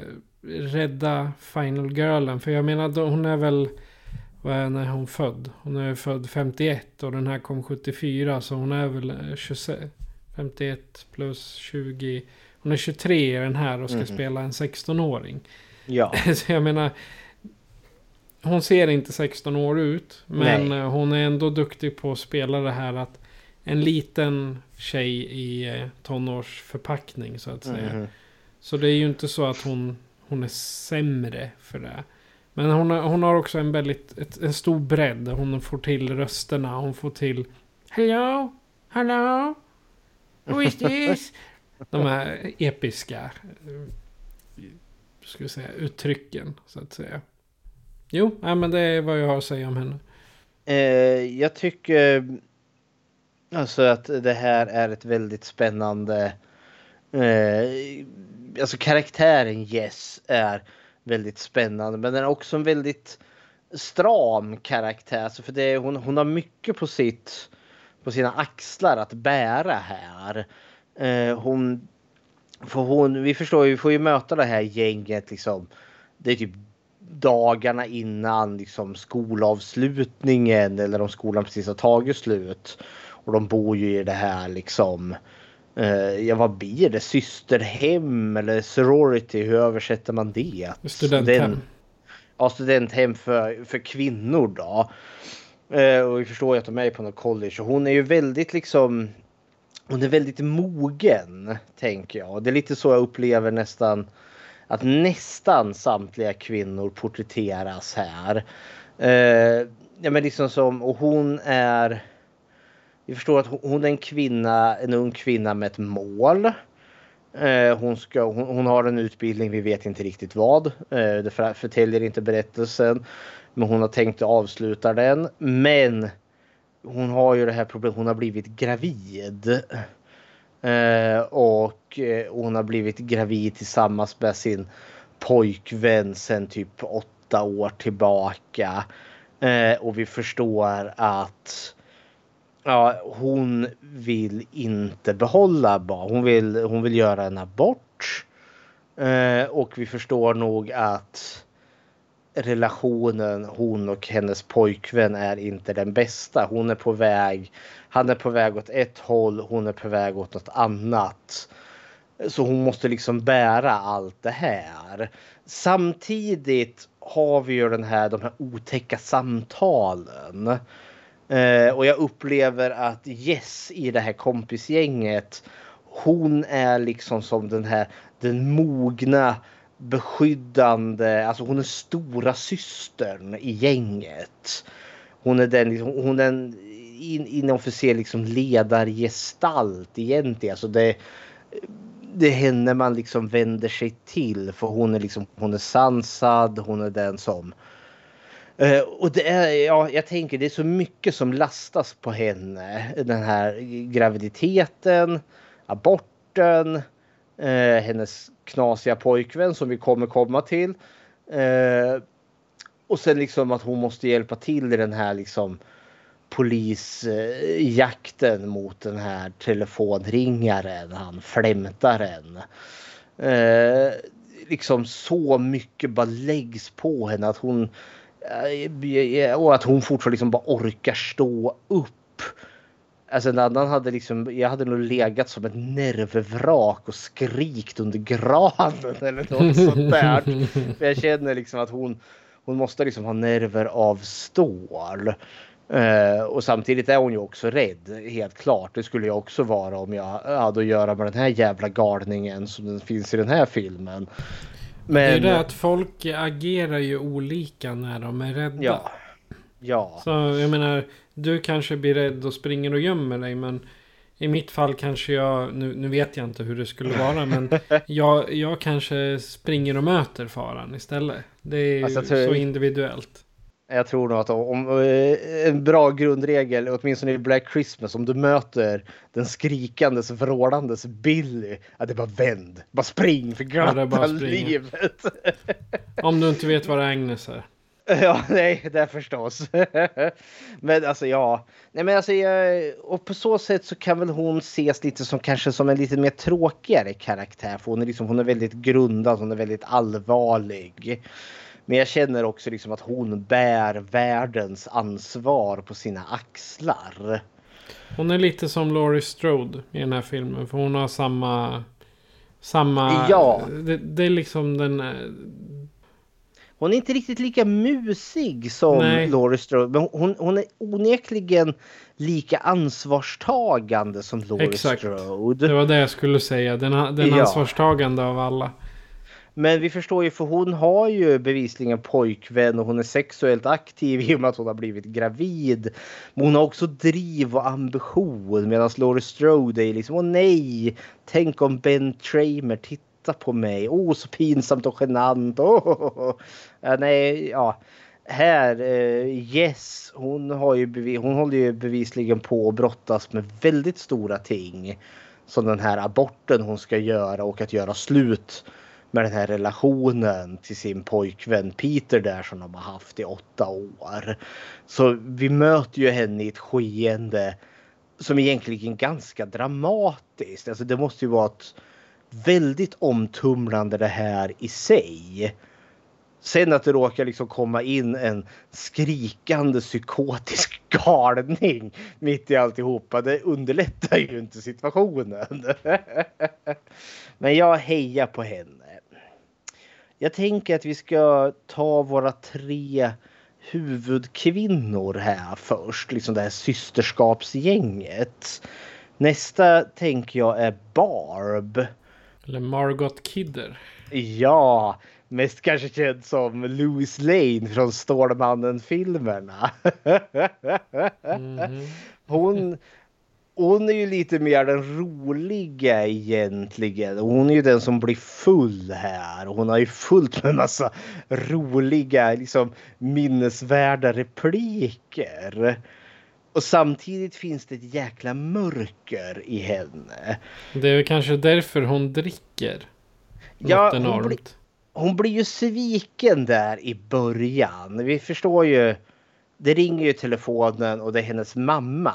rädda final girlen. För jag menar, hon är väl, vad är, när är hon född? Hon är född 51 och den här kom 74. Så hon är väl eh, 26, 51 plus 20. Hon är 23 i den här och ska Mhm. spela en 16-åring. Ja, Så jag menar. Hon ser inte 16 år ut. Men Nej. eh, hon är ändå duktig på att spela det här att en liten tjej i eh, tonårsförpackning så att säga. Mhm. Så det är ju inte så att hon, hon är sämre för det. Men hon har, hon har också en väldigt, ett, en stor bredd. Hon får till rösterna. Hon får till Hello? Hello? Who is this? De här episka eh, ska vi säga, uttrycken så att säga. Jo, ja, men det är vad jag har att säga om henne. eh, jag tycker alltså att det här är ett väldigt spännande Eh, alltså karaktären Yes är väldigt spännande men den är också en väldigt stram karaktär. Alltså för det, hon, hon har mycket på, sitt, på sina axlar att bära här. Eh, hon, för hon, vi förstår ju, vi får ju möta det här gänget liksom. Det är typ dagarna innan liksom skolavslutningen eller om skolan precis har tagit slut. Och de bor ju i det här liksom eh, ja vad blir det? Systerhem eller sorority? Hur översätter man det? Studenthem. Den- ja, studenthem för, för kvinnor då. Eh, och vi förstår ju att de är på något college och hon är ju väldigt liksom hon är väldigt mogen tänker jag. Det är lite så jag upplever nästan att nästan samtliga kvinnor porträtteras här. Eh, ja men liksom som och hon är vi förstår att hon- är en kvinna, en ung kvinna med ett mål. Eh, hon, ska, hon, hon har en utbildning, vi vet inte riktigt vad. Eh, det förtäljer inte berättelsen. Men hon har tänkt att avsluta den. Men hon har ju det här problemet, hon har blivit gravid. Eh, och eh, hon har blivit gravid tillsammans med sin pojkvän sen typ åtta år tillbaka. Eh, och vi förstår att ja, hon vill inte behålla barn. Hon vill, hon vill göra en abort. Eh, och vi förstår nog att relationen hon och hennes pojkvän är inte den bästa. Hon är på väg. Han är på väg åt ett håll. Hon är på väg åt något annat. Så hon måste liksom bära allt det här. Samtidigt har vi ju den här, de här otäcka samtalen. Eh, och jag upplever att Jess i det här kompisgänget. Hon är liksom som den här den mogna beskyddande, alltså hon är stora systern i gänget. Hon är den, liksom, hon är den in, inofficiell liksom ledargestalt egentligen. Alltså det, det är henne man liksom vänder sig till för hon är liksom hon är sansad, hon är den som eh, och det är, ja, jag tänker det är så mycket som lastas på henne. Den här graviditeten, aborten, eh, hennes knasiga pojkvän som vi kommer komma till. Eh, och sen liksom att hon måste hjälpa till i den här liksom polisjakten mot den här telefonringaren, han flämtaren. Eh, liksom så mycket bara läggs på henne att hon eh, och att hon fortfarande liksom bara orkar stå upp Alltså en annan hade liksom, jag hade nog legat som ett nervvrak och skrikt under granen eller något sånt där. För jag känner liksom att hon, hon måste liksom ha nerver av stål. Eh, och samtidigt är hon ju också rädd, helt klart. Det skulle jag också vara om jag hade att göra med den här jävla galningen som den finns i den här filmen. Men, Det är det att folk agerar ju olika när de är rädda. Ja. Ja. Så jag menar, du kanske blir rädd och springer och gömmer dig. Men i mitt fall kanske jag, nu, nu vet jag inte hur det skulle vara. Men jag, jag kanske springer och möter faran istället. Det är Alltså, så individuellt. Jag tror nog att om, eh, en bra grundregel, åtminstone i Black Christmas, om du möter den skrikandes, vrålandes Billy, att det är bara vänd. Bara spring för Ja, glatta springa. livet. Om du inte vet vad Agnes är. Ja, nej, det är förstås. men alltså ja, nej men alltså jag, och på så sätt så kan väl hon ses lite som kanske som en lite mer tråkigare karaktär. För hon är liksom, hon är väldigt grundad, hon är väldigt allvarlig. Men jag känner också liksom att hon bär världens ansvar på sina axlar. Hon är lite som Laurie Strode i den här filmen. För hon har samma... Samma... Ja. Det, det är liksom den... eh, Hon är inte riktigt lika musig som Nej. Laurie Strode. Men hon, hon är onekligen lika ansvarstagande som Laurie Exakt. Strode. Det var det jag skulle säga. Den, den Ja. ansvarstagande av alla. Men vi förstår ju för hon har ju bevisligen pojkvän och hon är sexuellt aktiv i och med att hon har blivit gravid. Men hon har också driv och ambition medan Laurie Strode är liksom åh nej, tänk om Ben Tramer tittar på mig. Åh så pinsamt och genant. Åh. Ja, nej, ja. Här, eh, yes, hon, har ju hon håller ju bevisligen på att brottas med väldigt stora ting. Som den här aborten hon ska göra och att göra slut med den här relationen till sin pojkvän Peter där som de har haft i åtta år. Så vi möter ju henne i ett skeende som egentligen är ganska dramatiskt. Alltså det måste ju vara ett väldigt omtumlande det här i sig. Sen att det råkar liksom komma in en skrikande psykotisk galning mitt i alltihopa. Det underlättar ju inte situationen. Men jag hejar på henne. Jag tänker att vi ska ta våra tre huvudkvinnor här först. Liksom det här systerskapsgänget. Nästa tänker jag är Barb. Eller Margot Kidder. Ja, mest kanske känd som Louis Lane från Stålmannen-filmerna. Mhm. Hon, hon är ju lite mer den roliga egentligen. Hon är ju den som blir full här. Hon har ju fullt med massa roliga, liksom minnesvärda repliker. Och samtidigt finns det ett jäkla mörker i henne. Det är väl kanske därför hon dricker. Ja, hon blir- hon blir ju sviken där i början. Vi förstår ju. Det ringer ju telefonen och det är hennes mamma.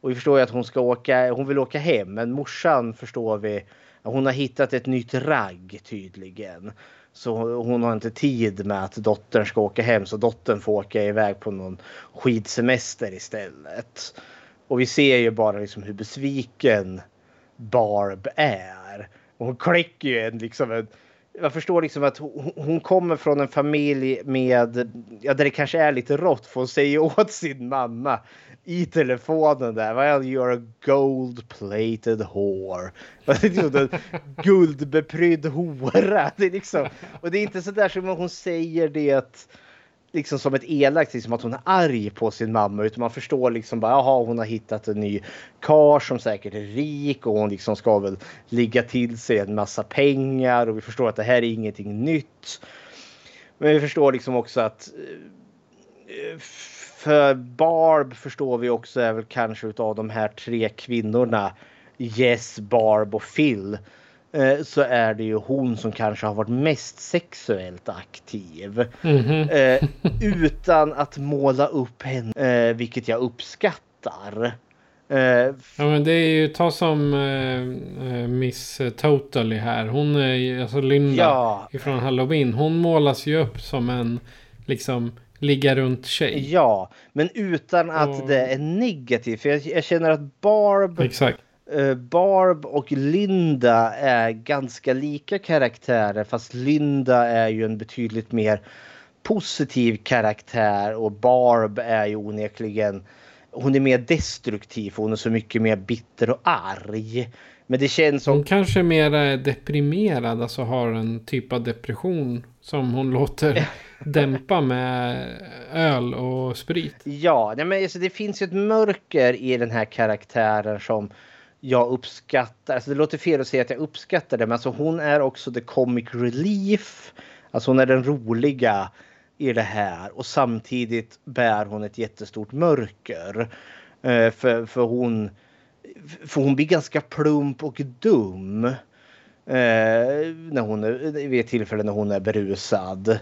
Och vi förstår ju att hon ska åka. Hon vill åka hem. Men morsan förstår vi. Hon har hittat ett nytt ragg tydligen. Så hon har inte tid med att dottern ska åka hem. Så dottern får åka iväg på någon skidsemester istället. Och vi ser ju bara liksom hur besviken Barb är. Och hon kläcker ju en liksom en jag förstår liksom att hon hon kommer från en familj med, ja där det kanske är lite rått för hon säger åt sin mamma i telefonen där, well you're a gold plated whore. Guldbeprydd hora. Det är liksom, och det är inte så där som hon säger det liksom som ett elakt, liksom att hon är arg på sin mamma. Utan man förstår liksom bara, jaha hon har hittat en ny kar som säkert är rik och hon liksom ska väl ligga till sig en massa pengar. Och vi förstår att det här är ingenting nytt. Men vi förstår liksom också att eh, eh, för Barb förstår vi också är väl kanske utav de här tre kvinnorna Yes, Barb och Phil eh, så är det ju hon som kanske har varit mest sexuellt aktiv. Mhm. Eh, utan att måla upp henne, eh, vilket jag uppskattar. Ja men det är ju, ta som Miss Totally här. Hon är ju, alltså Linda Ja. ifrån Halloween. Hon målas ju upp som en liksom ligga runt tjej. Ja, men utan att Och- det är negativt. För jag, jag känner att Barb, eh, Barb och Linda är ganska lika karaktärer. Fast Linda är ju en betydligt mer positiv karaktär och Barb är ju onekligen hon är mer destruktiv. Hon är så mycket mer bitter och arg. Men det känns som Hon kanske mer är deprimerad, alltså har en typ av depression som hon låter dämpa med öl och sprit. Ja, nej men alltså det finns ju ett mörker i den här karaktären som jag uppskattar. Alltså det låter fel att säga att jag uppskattar det, men alltså hon är också the comic relief. Alltså hon är den roliga i det här och samtidigt bär hon ett jättestort mörker. Eh, för, för, hon, för hon blir ganska plump och dum. Eh, när hon är, vid ett tillfälle när hon är berusad.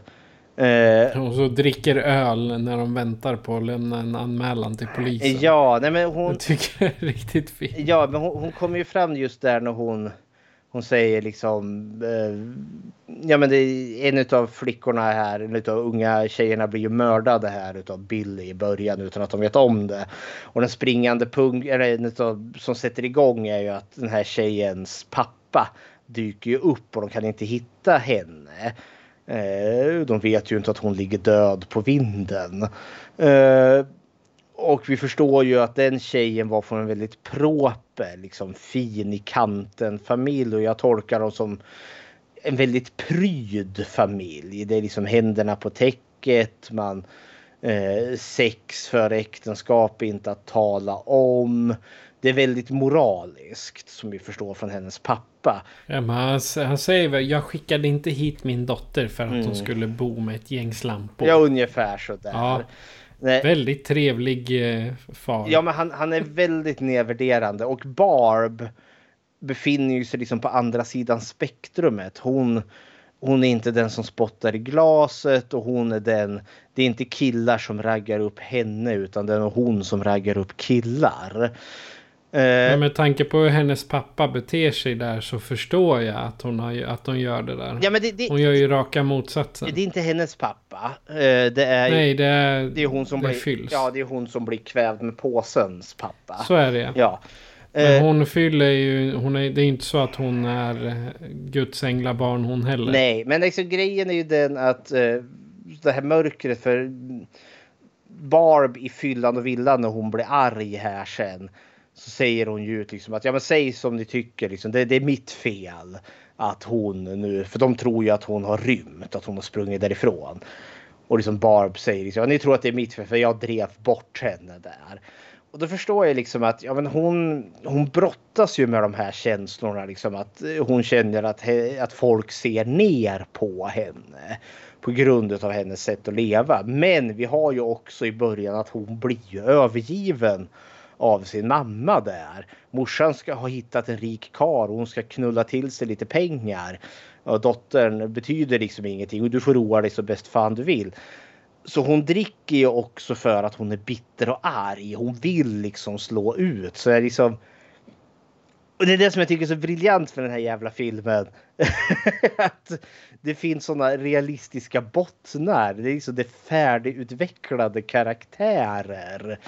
Eh, Och så dricker öl när de väntar på att lämna en anmälan till polisen. Ja, nej men hon... Jag tycker det är riktigt fint. Ja, men hon, hon kommer ju fram just där när hon, hon säger liksom... Eh, ja, men det är en av flickorna här, en av unga tjejerna blir ju mördade här utav Billy i början utan att de vet om det. Och den springande punkt, eller en utav, som sätter igång är ju att den här tjejens pappa dyker ju upp och de kan inte hitta henne. Eh, de vet ju inte att hon ligger död på vinden. Eh, och vi förstår ju att den tjejen var från en väldigt proper, liksom fin i kanten familj och jag tolkar dem som en väldigt pryd familj. Det är liksom händerna på täcket, man eh, sex för äktenskap inte att tala om. Det är väldigt moraliskt som vi förstår från hennes pappa. Ja, men han, han säger väl, jag skickade inte hit min dotter för att Mm. hon skulle bo med ett gäng slampor. Ja, ungefär så där. Ja. Nej. Väldigt trevlig eh, far. Ja, men han, han är väldigt nedvärderande och Barb befinner ju sig liksom på andra sidan spektrumet. Hon, hon är inte den som spottar i glaset och hon är den. Det är inte killar som raggar upp henne utan det är hon som raggar upp killar. Eh, Men med tanke på hur hennes pappa beter sig där så förstår jag att hon, har, att hon gör det där. ja, men det, det, Hon gör ju raka motsatsen. det är inte hennes pappa. Eh, det är, Nej, det är, det är hon som blir. fylls. Ja, det är hon som blir kvävd med påsens pappa. Så är det Ja. Men Eh, hon fyller ju, hon är, det är inte så att hon är eh, Guds änglabarn hon heller. Nej, men liksom, grejen är ju den att eh, det här mörkret för Barb i fyllan och villan när hon blir arg här sen. Så säger hon ju ut liksom att ja men säg som ni tycker liksom. Det, det är mitt fel. Att hon nu, för de tror ju att hon har rymt, att hon har sprungit därifrån. Och liksom Barb säger liksom, ja, ni tror att det är mitt fel för jag drev bort henne där. Och då förstår jag liksom att ja, men hon, hon brottas ju med de här känslorna. Liksom att hon känner att, he, att folk ser ner på henne. På grund av hennes sätt att leva. Men vi har ju också i början att hon blir övergiven av sin mamma där. Morsan ska ha hittat en rik kar och hon ska knulla till sig lite pengar. Och dottern betyder liksom ingenting och du får roa dig så bäst fan du vill. Så hon dricker ju också för att hon är bitter och arg. Hon vill liksom slå ut. Så är liksom... Och det är det som jag tycker är så briljant för den här jävla filmen. att det finns sådana realistiska bottnar. Det är liksom det färdigutvecklade karaktärer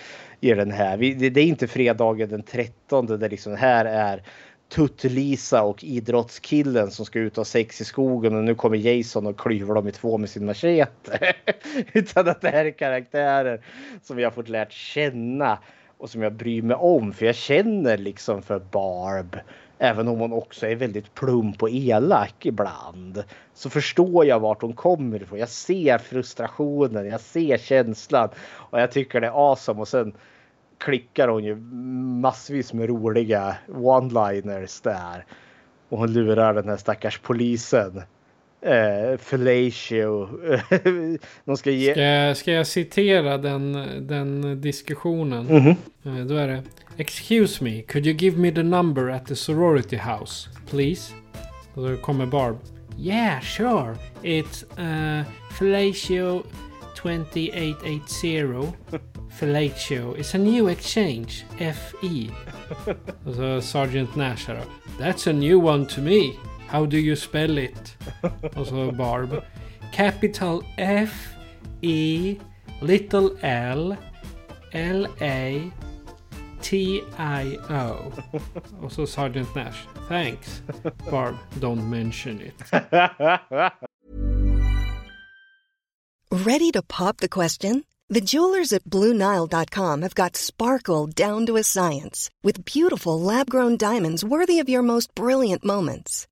i den här. Vi, det, det är inte fredagen den 13 där liksom här är Tutt-Lisa och idrottskillen som ska ut och ha sex i skogen och nu kommer Jason och klyver dem i två med sin machete. Utan att det här är karaktärer som jag har fått lärt känna och som jag bryr mig om. För jag känner liksom för Barb. Även om hon också är väldigt plump och elak ibland. Så förstår jag vart hon kommer ifrån. Jag ser frustrationen, jag ser känslan. Och jag tycker det är awesome. Och sen klickar hon ju massvis med roliga one-liners där. Och hon lurar den här stackars polisen. Eh, Fellatio. De ska ge... Ska, jag, ska jag citera den, den diskussionen? Mhm. Eh, Då är det. Excuse me, could you give me the number at the sorority house, please? Och då kommer Barb. Yeah, sure. It's uh, Fellatio 2880. Fellatio. It's a new exchange. FE. Och så Sergeant Nash här då. That's a new one to me. How do you spell it? Och så Barb. Capital F E Little L L A T-I-O. Och så Sergeant Nash. Thanks. Barb, don't mention it. Ready to pop the question? The jewelers at BlueNile.com have got sparkle down to a science with beautiful lab-grown diamonds worthy of your most brilliant moments.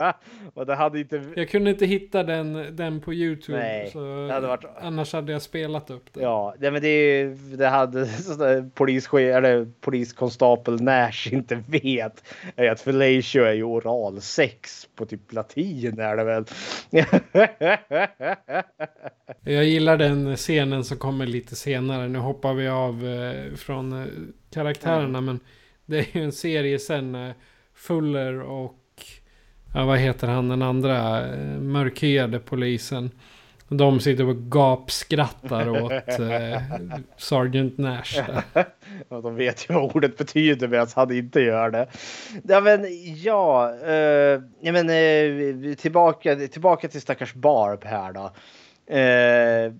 Och det hade inte... Jag kunde inte hitta den, den på YouTube. Nej, hade varit- Annars hade jag spelat upp det. Ja, nej, men det, är det hade polischef eller poliskonstapel Nash inte vet är att fellatio är ju oralsex på typ latin är det väl. Jag gillar den scenen som kommer lite senare. Nu hoppar vi av eh, från eh, karaktärerna. Men det är ju en serie sen. Eh, Fuller och... Ja, vad heter han den andra? Mörkhyade polisen. De sitter och gapskrattar åt eh, Sergeant Nash. Ja, de vet ju vad ordet betyder medan han inte gör det. Ja, men ja, eh, ja men, eh, tillbaka, tillbaka till stackars Barb här då. Eh,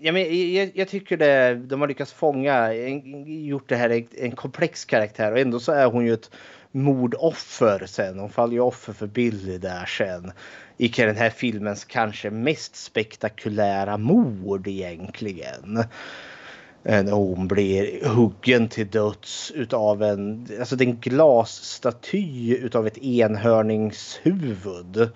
ja, men, jag, jag tycker det, de har lyckats fånga, gjort det här en, en komplex karaktär och ändå så är hon ju ett mordoffer sen. Hon faller ju offer för Billy där sen. I den här filmens kanske mest spektakulära mord egentligen. När hon blir huggen till döds utav en, alltså det är en glasstaty utav ett enhörningshuvud.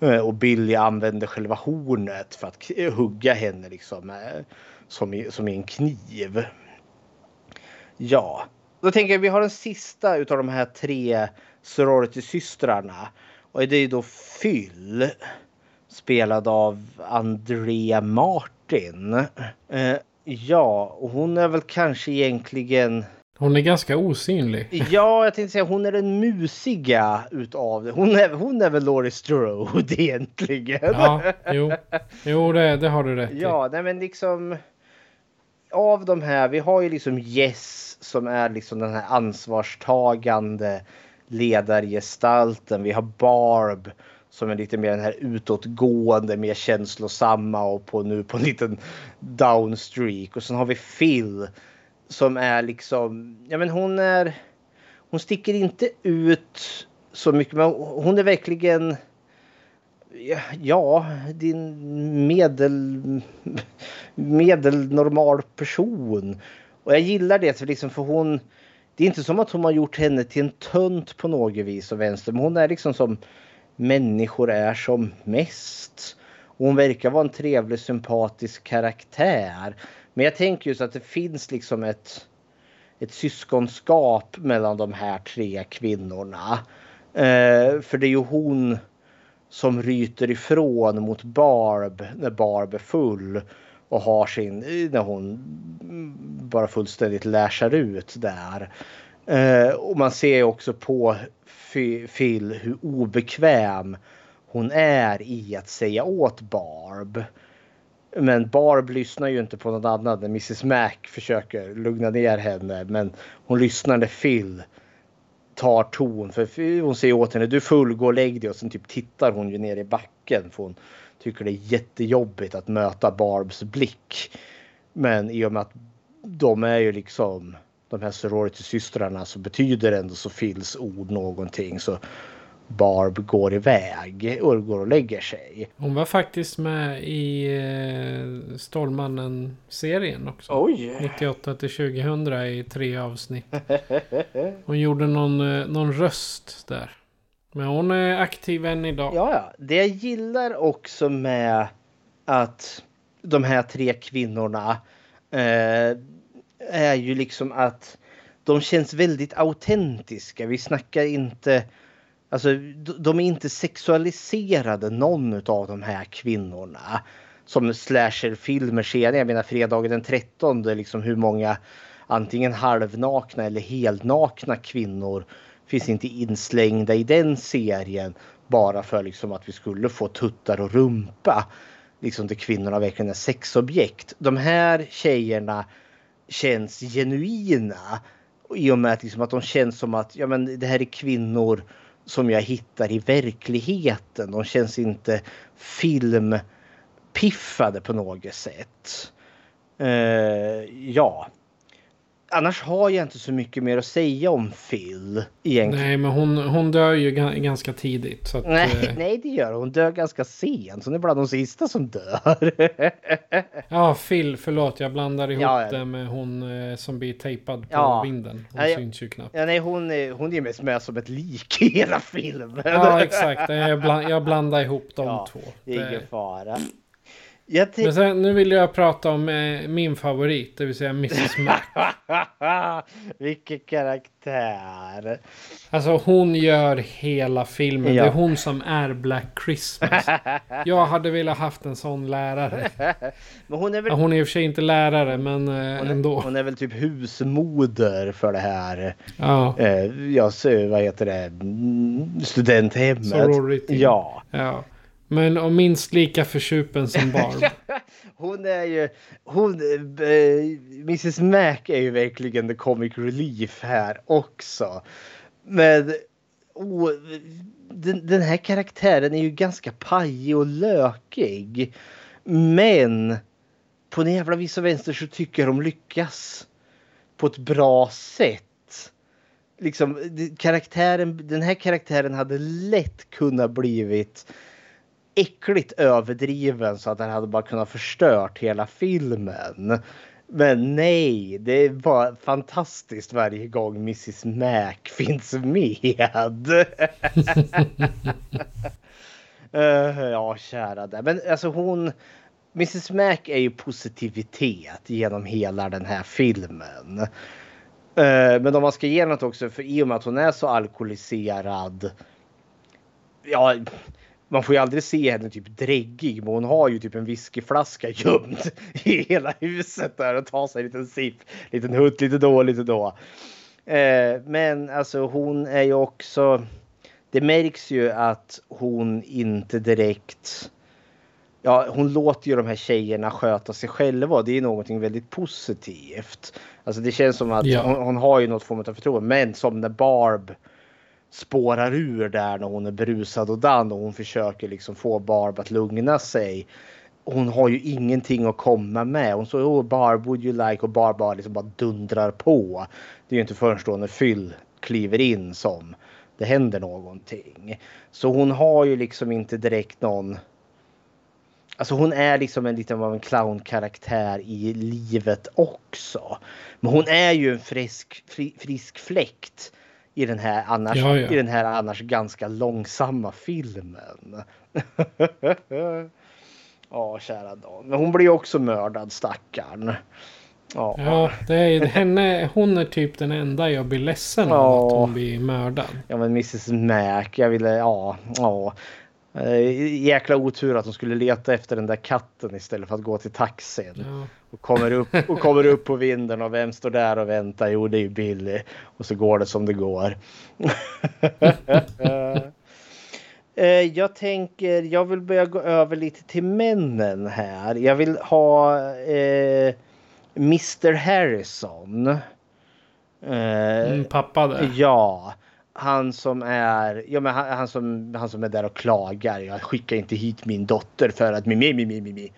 Eh, och Billy använder själva hornet för att hugga henne liksom eh, som i, som i en kniv. Ja, då tänker jag vi har den sista utav de här tre sorority-systrarna. Och det är då Phil. Spelad av Andrea Martin. Eh, ja, och hon är väl kanske egentligen... Hon är ganska osynlig. Ja, jag tänkte säga hon är den musiga utav det. Hon är, hon är väl Laurie Strode egentligen. Ja, jo. Jo, det, det har du rätt i. Ja, nej men liksom. Av de här, vi har ju liksom Yes som är liksom den här ansvarstagande ledargestalten. Vi har Barb som är lite mer den här utåtgående, mer känslosamma och på nu på en liten downstreak. Och sen har vi Phil som är liksom, ja men hon är, hon sticker inte ut så mycket men hon är verkligen Ja, din medel, medelnormal person. Och jag gillar det för, liksom, för hon... Det är inte som att hon har gjort henne till en tönt på något vis och vänster. Men hon är liksom som människor är som mest. Och hon verkar vara en trevlig sympatisk karaktär. Men jag tänker just att det finns liksom ett, ett syskonskap mellan de här tre kvinnorna. Eh, för det är ju hon som ryter ifrån mot Barb när Barb är full och har sin, när hon bara fullständigt läsar ut där. Eh, och man ser också på Phil hur obekväm hon är i att säga åt Barb. Men Barb lyssnar ju inte på någon annan när Mrs Mac försöker lugna ner henne. Men hon lyssnar när Phil tar ton. För hon säger åt henne, du fullgår och lägg dig. Och sen typ tittar hon ju ner i backen. För hon tycker det är jättejobbigt att möta Barbs blick. Men i och med att de är ju liksom de här sorority-systrarna så betyder ändå så Phils ord någonting. Så Barb går iväg och går och lägger sig. Hon var faktiskt med i eh, Stålmannen-serien också. Oj! 98 till 2000 i tre avsnitt. Hon gjorde någon, eh, någon röst där. Men hon är aktiv än idag. Ja, ja. Det jag gillar också med att de här tre kvinnorna eh, är ju liksom att de känns väldigt autentiska. Vi snackar inte... Alltså, de är inte sexualiserade någon av de här kvinnorna. Som slasherfilmer senare. Jag menar fredagen den 13. Liksom hur många antingen halvnakna eller helnakna kvinnor finns inte inslängda i den serien. Bara för liksom att vi skulle få tuttar och rumpa. Liksom där kvinnorna verkligen är sexobjekt. De här tjejerna känns genuina. I och med att, liksom att de känns som att ja, men det här är kvinnor som jag hittar i verkligheten. De känns inte filmpiffade på något sätt. Eh, ja. Annars har jag inte så mycket mer att säga om Phil. Egentligen. Nej, men hon, hon dör ju ga- ganska tidigt. Att, Nej, eh, nej, det gör hon. Hon dör ganska sent. Hon är bland de sista som dör. Ja, Phil, förlåt. Jag blandar ihop Ja, ja. det med hon eh, som blir tejpad på Ja. vinden. Hon Ja, syns ju knappt. ja, nej, hon, är, hon är mest med som ett lik i hela filmen. Ja, exakt. Jag, bland, jag blandar ihop de två. Det är ingen fara. Jag Men sen, nu vill jag prata om eh, min favorit, det vill säga Mrs Mac. Vilken karaktär. Alltså hon gör hela filmen. Ja. Det är hon som är Black Christmas. Jag hade velat haft en sån lärare. Men hon är väl, hon är i och för sig inte lärare, men eh, hon ändå. är, hon är väl typ husmoder för det här. Ja. Eh, ja, så, vad heter det? Mm, Studenthemmet. Sorority. Ja. ja. Men och minst lika försupen som Barb. Hon är ju, hon, eh, Mrs Mac är ju verkligen the comic relief här också. Men oh, den, den här karaktären är ju ganska pajig och lökig. Men på en jävla vis och vänster så tycker jag de lyckas på ett bra sätt. Liksom, karaktären, den här karaktären hade lätt kunnat blivit äckligt överdriven så att den hade bara kunnat förstört hela filmen. Men nej, det är bara fantastiskt varje gång Mrs Mac finns med. uh, ja, kära där. Men alltså hon... Mrs Mac är ju positivitet genom hela den här filmen. Uh, men om man ska ge något också, för i och med att hon är så alkoholiserad. Ja, man får ju aldrig se henne typ dräggig, men hon har ju typ en whiskyflaska gömd i hela huset där och tar sig en liten sipp, liten hutt lite då, lite då. Eh, men alltså hon är ju också. Det märks ju att hon inte direkt. Ja, hon låter ju de här tjejerna sköta sig själva. Det är någonting väldigt positivt. Alltså det känns som att Ja. hon, hon har ju något form av förtroende. Men som när Barb spårar ur där när hon är brusad och dan och hon försöker liksom få Barb att lugna sig. Hon har ju ingenting att komma med. Hon säger oh, Barb would you like och Barb bara liksom bara dundrar på. Det är ju inte förrän då när Phil kliver in som det händer någonting. Så hon har ju liksom inte direkt någon Alltså hon är liksom en liten av en clownkaraktär i livet också. Men hon är ju en frisk, fri, frisk fläkt i den här annars, Ja, ja. I den här annars ganska långsamma filmen. Ja, kära Dan. Men hon blir också mördad, stackarn. Ja. Ja, det är, henne, hon är typ den enda jag blir ledsen av Ja. att hon blir mördad. Ja men Mrs Mac, jag ville, ja, ja. Eh, Jäkla otur att de skulle leta efter den där katten istället för att gå till taxin. Ja. Och kommer upp, och kommer upp på vinden och vem står där och väntar? Jo det är ju Billy. Och så går det som det går. Eh, jag tänker, jag vill börja gå över lite till männen här. Jag vill ha eh, Mr Harrison. Eh, Mm, pappa där. Ja, han som är, ja, men han, han, som, han som är där och klagar. Jag skickar inte hit min dotter för att mi, mi, mi, mi, mi, mi.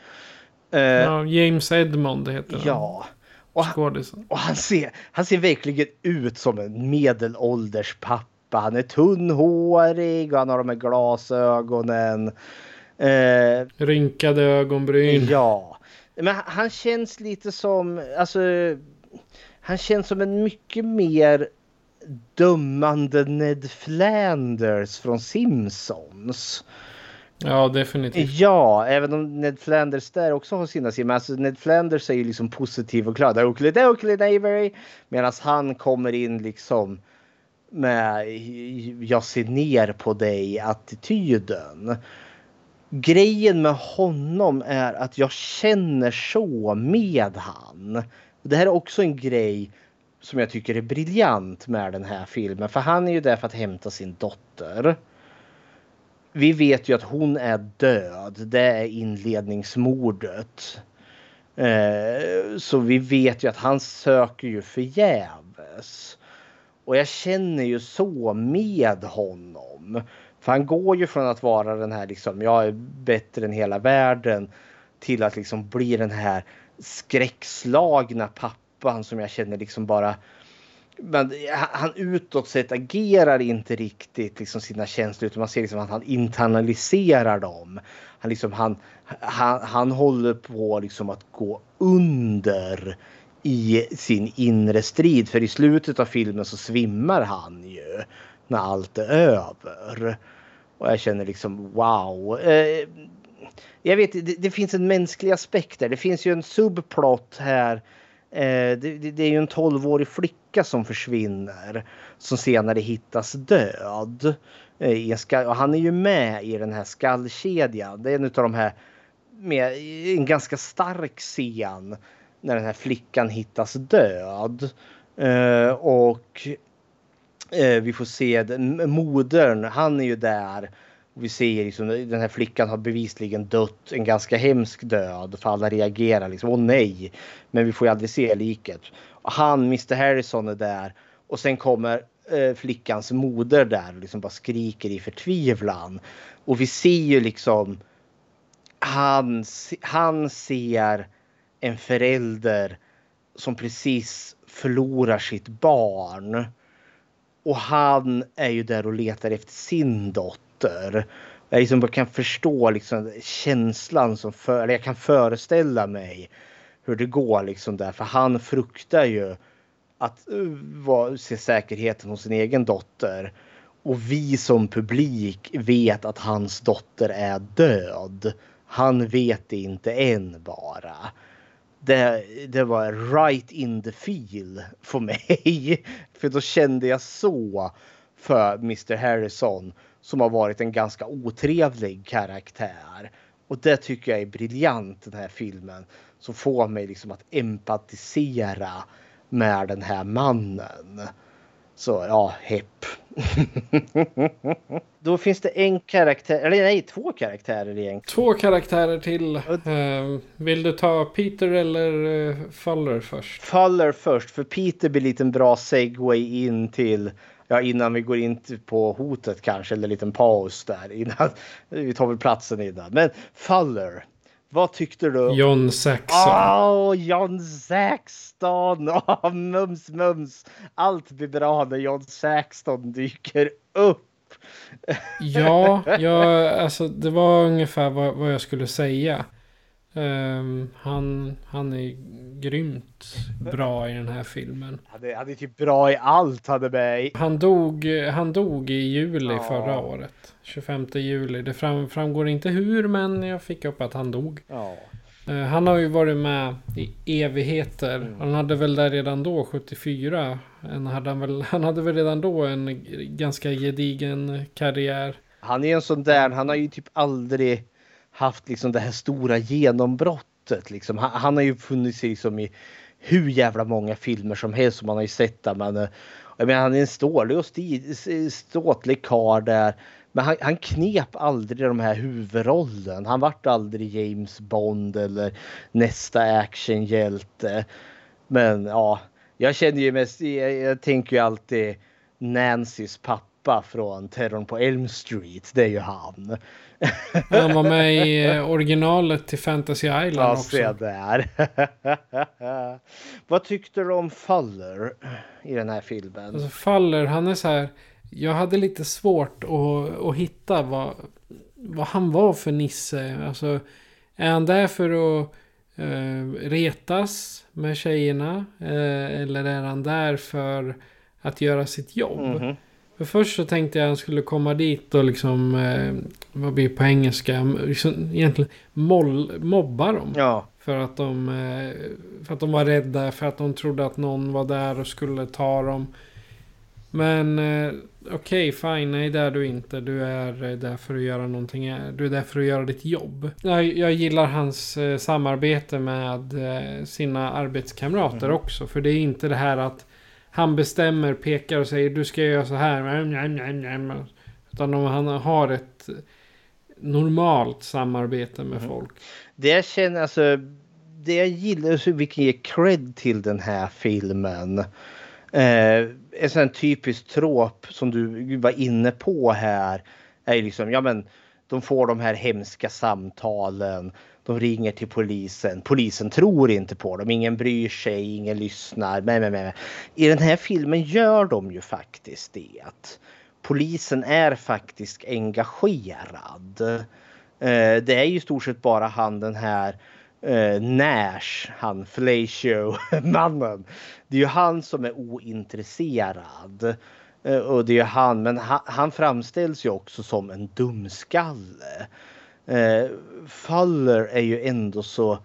Eh, Ja, James Edmond heter han. ja. Och han, och han ser, han ser verkligen ut som en medelålders pappa. Han är tunnhårig och han har de här glasögonen. Eh, Rynkade ögonbryn. Ja. Men han- han känns lite som, alltså. Han känns som en mycket mer dömande Ned Flanders från Simpsons. Ja, definitivt. Ja, även om Ned Flanders där också har sina sidor. Men alltså Ned Flanders är ju liksom positiv och glad. Oakley, Oakley Avery. Medan han kommer in liksom med jag ser ner på dig attityden. Grejen med honom är att jag känner så med han. Det här är också en grej som jag tycker är briljant med den här filmen. För han är ju där för att hämta sin dotter. Vi vet ju att hon är död. Det är inledningsmordet. Eh, så vi vet ju att han söker ju förgäves. Och jag känner ju så med honom. För han går ju från att vara den här liksom, jag är bättre än hela världen. Till att liksom bli den här skräckslagna pappan som jag känner liksom bara men han utåt sett agerar inte riktigt liksom sina känslor utan man ser liksom att han internaliserar dem. Han, liksom, han, han, han håller på liksom att gå under i sin inre strid. För i slutet av filmen så svimmar han ju när allt är över. Och jag känner liksom wow. Eh, jag vet, det, det finns en mänsklig aspekt där. Det finns ju en subplot här. Eh, det, det, är ju en 12-årig flicka som försvinner. Som senare hittas död. Eh, i en skall, och han är ju med i den här skallkedjan. Det är en av de här med en ganska stark scen när den här flickan hittas död. Eh, och eh, vi får se modern, han är ju där. Och vi ser liksom den här flickan har bevisligen dött en ganska hemsk död. För alla reagerar liksom, åh nej. Men vi får ju aldrig se liket. Och han, Mr Harrison är där. Och sen kommer eh, flickans moder där och liksom bara skriker i förtvivlan. Och vi ser ju liksom han, han ser en förälder som precis förlorar sitt barn. Och han är ju där och letar efter sin dotter. Jag liksom kan förstå liksom känslan som för, eller jag kan föreställa mig hur det går liksom där. För han fruktar ju att uh, se säkerheten hos sin egen dotter. Och vi som publik vet att hans dotter är död. Han vet det inte än bara. Det, det var right in the feel för mig. För då kände jag så för Mr Harrison som har varit en ganska otrevlig karaktär. Och det tycker jag är briljant den här filmen. Som får mig liksom att empatisera med den här mannen. Så ja, hepp. Då finns det en karaktär, eller nej, två karaktärer egentligen. Två karaktärer till. Eh, vill du ta Peter eller eh, Fuller först? Fuller först, för Peter blir lite en bra segway in till Ja, innan vi går in på hotet kanske, eller en liten paus där. Innan, vi tar väl platsen innan. Men Fuller, vad tyckte du? John Saxon. Åh, oh, John Saxton! Oh, mums, mums! Allt blir bra när John Saxton dyker upp. ja, ja, alltså det var ungefär vad, vad jag skulle säga. Um, han, han är grymt bra i den här filmen. Han är, han är typ bra i allt han är med i. Han dog, han dog i juli ja. förra året. 25 juli. Det fram, framgår inte hur men jag fick upp att han dog. Ja. Uh, han har ju varit med i evigheter. Mm. Han hade väl där redan då, 74. En hade han, väl, han hade väl redan då en ganska gedigen karriär. Han är en sån där, han har ju typ aldrig haft liksom det här stora genombrottet. Liksom. Han, han har ju funnits liksom i hur jävla många filmer som helst som man har ju sett där. Men, eh, jag menar, han är en stålig och ståtlig karl där. Men han, han, knep aldrig de här huvudrollen. Han vart aldrig James Bond eller nästa actionhjälte. Men ja, jag känner ju mest, jag, jag tänker ju alltid Nancys pappa från Terrorn på Elm Street. Det är ju han. Han var med i originalet till Fantasy Island ja, också. Se där. Vad tyckte du om Faller i den här filmen? Alltså Faller, han är så här jag hade lite svårt att, att hitta vad, vad han var för Nisse. Alltså, är han där för att eh, retas med tjejerna? Eh, eller är han där för att göra sitt jobb? Mhm. För först så tänkte jag att han skulle komma dit och liksom, eh, vad blir på engelska, liksom, egentligen moll, mobba dem. Ja. För att, de, eh, för att de var rädda, för att de trodde att någon var där och skulle ta dem. Men eh, okej, fine, nej det är du inte. Du är eh, där för att göra någonting. Du är där för att göra ditt jobb. Jag, jag gillar hans eh, samarbete med eh, sina arbetskamrater Mm. också. För det är inte det här att han bestämmer, pekar och säger du ska göra så här. Utan om han har ett normalt samarbete med Mm. folk. Det jag känner, alltså, det jag gillar, så vi kan ge cred till den här filmen. Eh, en sån typisk trop som du var inne på här är liksom, ja men de får de här hemska samtalen. De ringer till polisen. Polisen tror inte på dem. Ingen bryr sig, ingen lyssnar. Men, men, men. I den här filmen gör de ju faktiskt det. Att polisen är faktiskt engagerad. Eh, det är ju i stort sett bara han den här eh, Nash, han Flacio-mannen. Det är ju han som är ointresserad. Eh, och det är ju han, men han, han framställs ju också som en dumskalle. Eh, Faller är ju ändå så...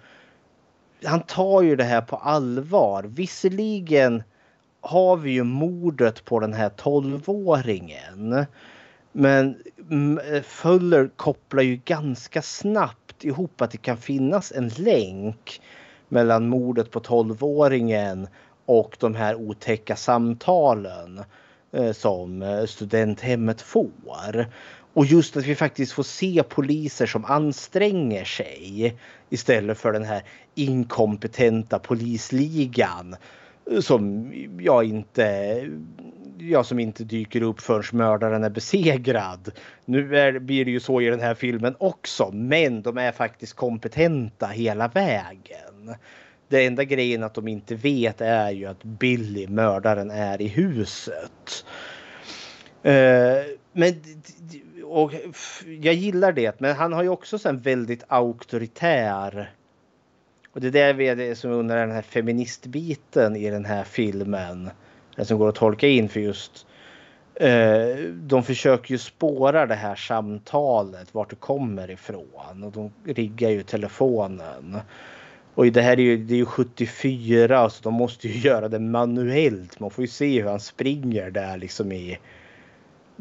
Han tar ju det här på allvar. Visserligen har vi ju mordet på den här 12-åringen. Men eh, Fuller kopplar ju ganska snabbt ihop att det kan finnas en länk mellan mordet på 12-åringen och de här otäcka samtalen eh, som eh, studenthemmet får. Och just att vi faktiskt får se poliser som anstränger sig istället för den här inkompetenta polisligan som jag inte, jag som inte dyker upp förrän mördaren är besegrad. Nu är, blir det ju så i den här filmen också, men de är faktiskt kompetenta hela vägen. Det enda grejen att de inte vet är ju att Billy, mördaren, är i huset. Eh, men och jag gillar det, men han har ju också en väldigt auktoritär och det är det som jag som undrar den här feministbiten i den här filmen. Den som går att tolka in för just eh, de försöker ju spåra det här samtalet, vart det kommer ifrån. Och de riggar ju telefonen. Och det här är ju, det är ju 74 så de måste ju göra det manuellt. Man får ju se hur han springer där liksom i,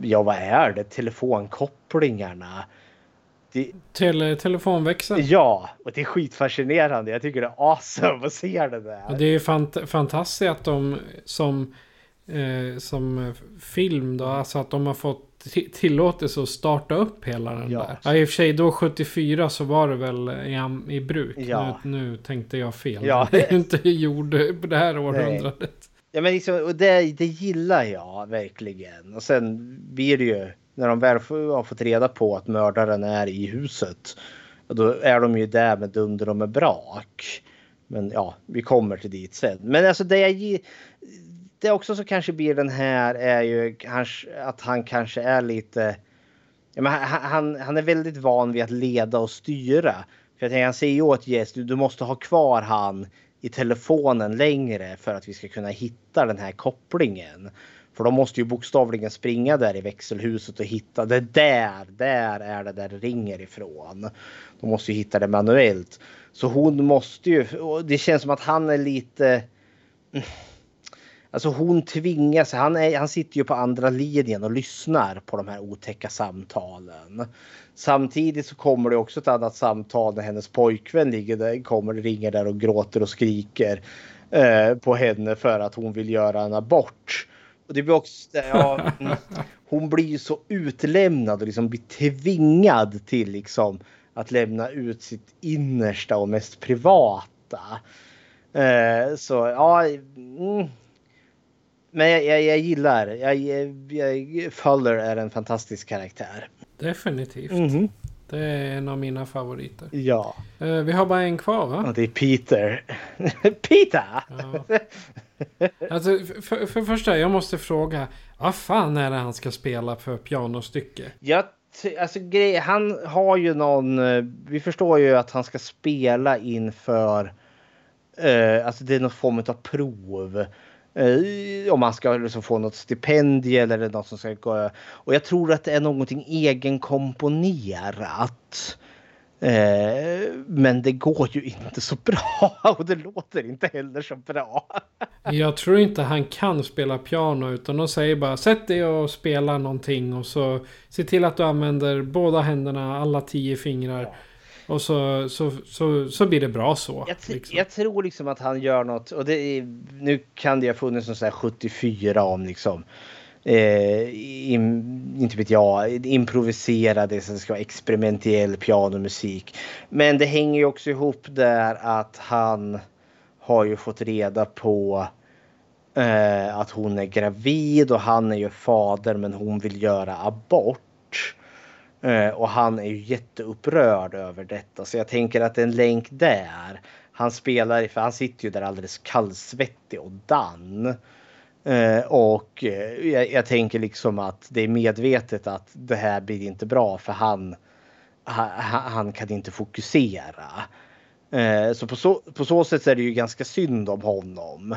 ja vad är det, telefonkopplingarna. Det, Tele, telefonväxeln. Ja, och det är skitfascinerande. Jag tycker det är awesome att se det där. Och det är fant fantastiskt att de som, eh, som film då, alltså att de har fått ti- tillåtelse att starta upp hela den Ja. där. Ja, i och för sig då 74 så var det väl i, i bruk. Ja. Nu, nu tänkte jag fel. Ja. Det är inte gjord på det här århundradet. Ja, men liksom, och det, det gillar jag verkligen. Och sen blir det ju när de väl har fått reda på att mördaren är i huset. Då är de ju där med dunder och med brak. Men ja, vi kommer till dit sen. Men alltså det jag Det också så kanske blir den här är ju kanske att han kanske är lite Ja, men han, han, han är väldigt van vid att leda och styra. För jag tänker, han säger ju åt Jess, du, du måste ha kvar han i telefonen längre för att vi ska kunna hitta den här kopplingen. För de måste ju bokstavligen springa där i växelhuset och hitta det där, där är det där det ringer ifrån. De måste ju hitta det manuellt. Så hon måste ju, och det känns som att han är lite Alltså hon tvingas, han, är, han sitter ju på andra linjen och lyssnar på de här otäcka samtalen. Samtidigt så kommer det också ett annat samtal när hennes pojkvän ligger där, kommer, ringer där och gråter och skriker eh, på henne för att hon vill göra en abort. Och det blir också, ja, mm, hon blir ju så utlämnad och liksom blir tvingad till liksom att lämna ut sitt innersta och mest privata. Eh, så ja, mm, men jag, jag, jag gillar, jag, jag, Fuller är en fantastisk karaktär. Definitivt. Mhm. Det är en av mina favoriter. Ja, Eh, vi har bara en kvar va? och det är Peter. Peter! Ja. Alltså, för, för första, jag måste fråga. Vad fan är det han ska spela för pianostycke? Jag, alltså, grej, han har ju någon... eh, Vi förstår ju att han ska spela inför... Eh, alltså det är någon form av prov. Eh, om man ska liksom få något stipendium eller något som ska gå... Och jag tror att det är någonting egenkomponerat. Eh, men det går ju inte så bra och det låter inte heller så bra. Jag tror inte han kan spela piano utan de säger bara sätt dig och spela någonting och så se till att du använder båda händerna, alla tio fingrar. Och så, så, så, så blir det bra så. Jag, liksom. jag tror liksom att han gör något och det är, nu kan det ha funnits någon sån här 74 om liksom. Eh, im, inte vet jag, improviserade så det ska vara experimentell pianomusik. Men det hänger ju också ihop där att han har ju fått reda på eh, att hon är gravid och han är ju fader men hon vill göra abort. Eh, och han är ju jätteupprörd över detta så jag tänker att en länk där. Han spelar, för han sitter ju där alldeles kallsvettig och dan. Eh, och eh, jag, jag tänker liksom att det är medvetet att det här blir inte bra för han, han, han kan inte fokusera. Eh, så, på så på så sätt är det ju ganska synd om honom.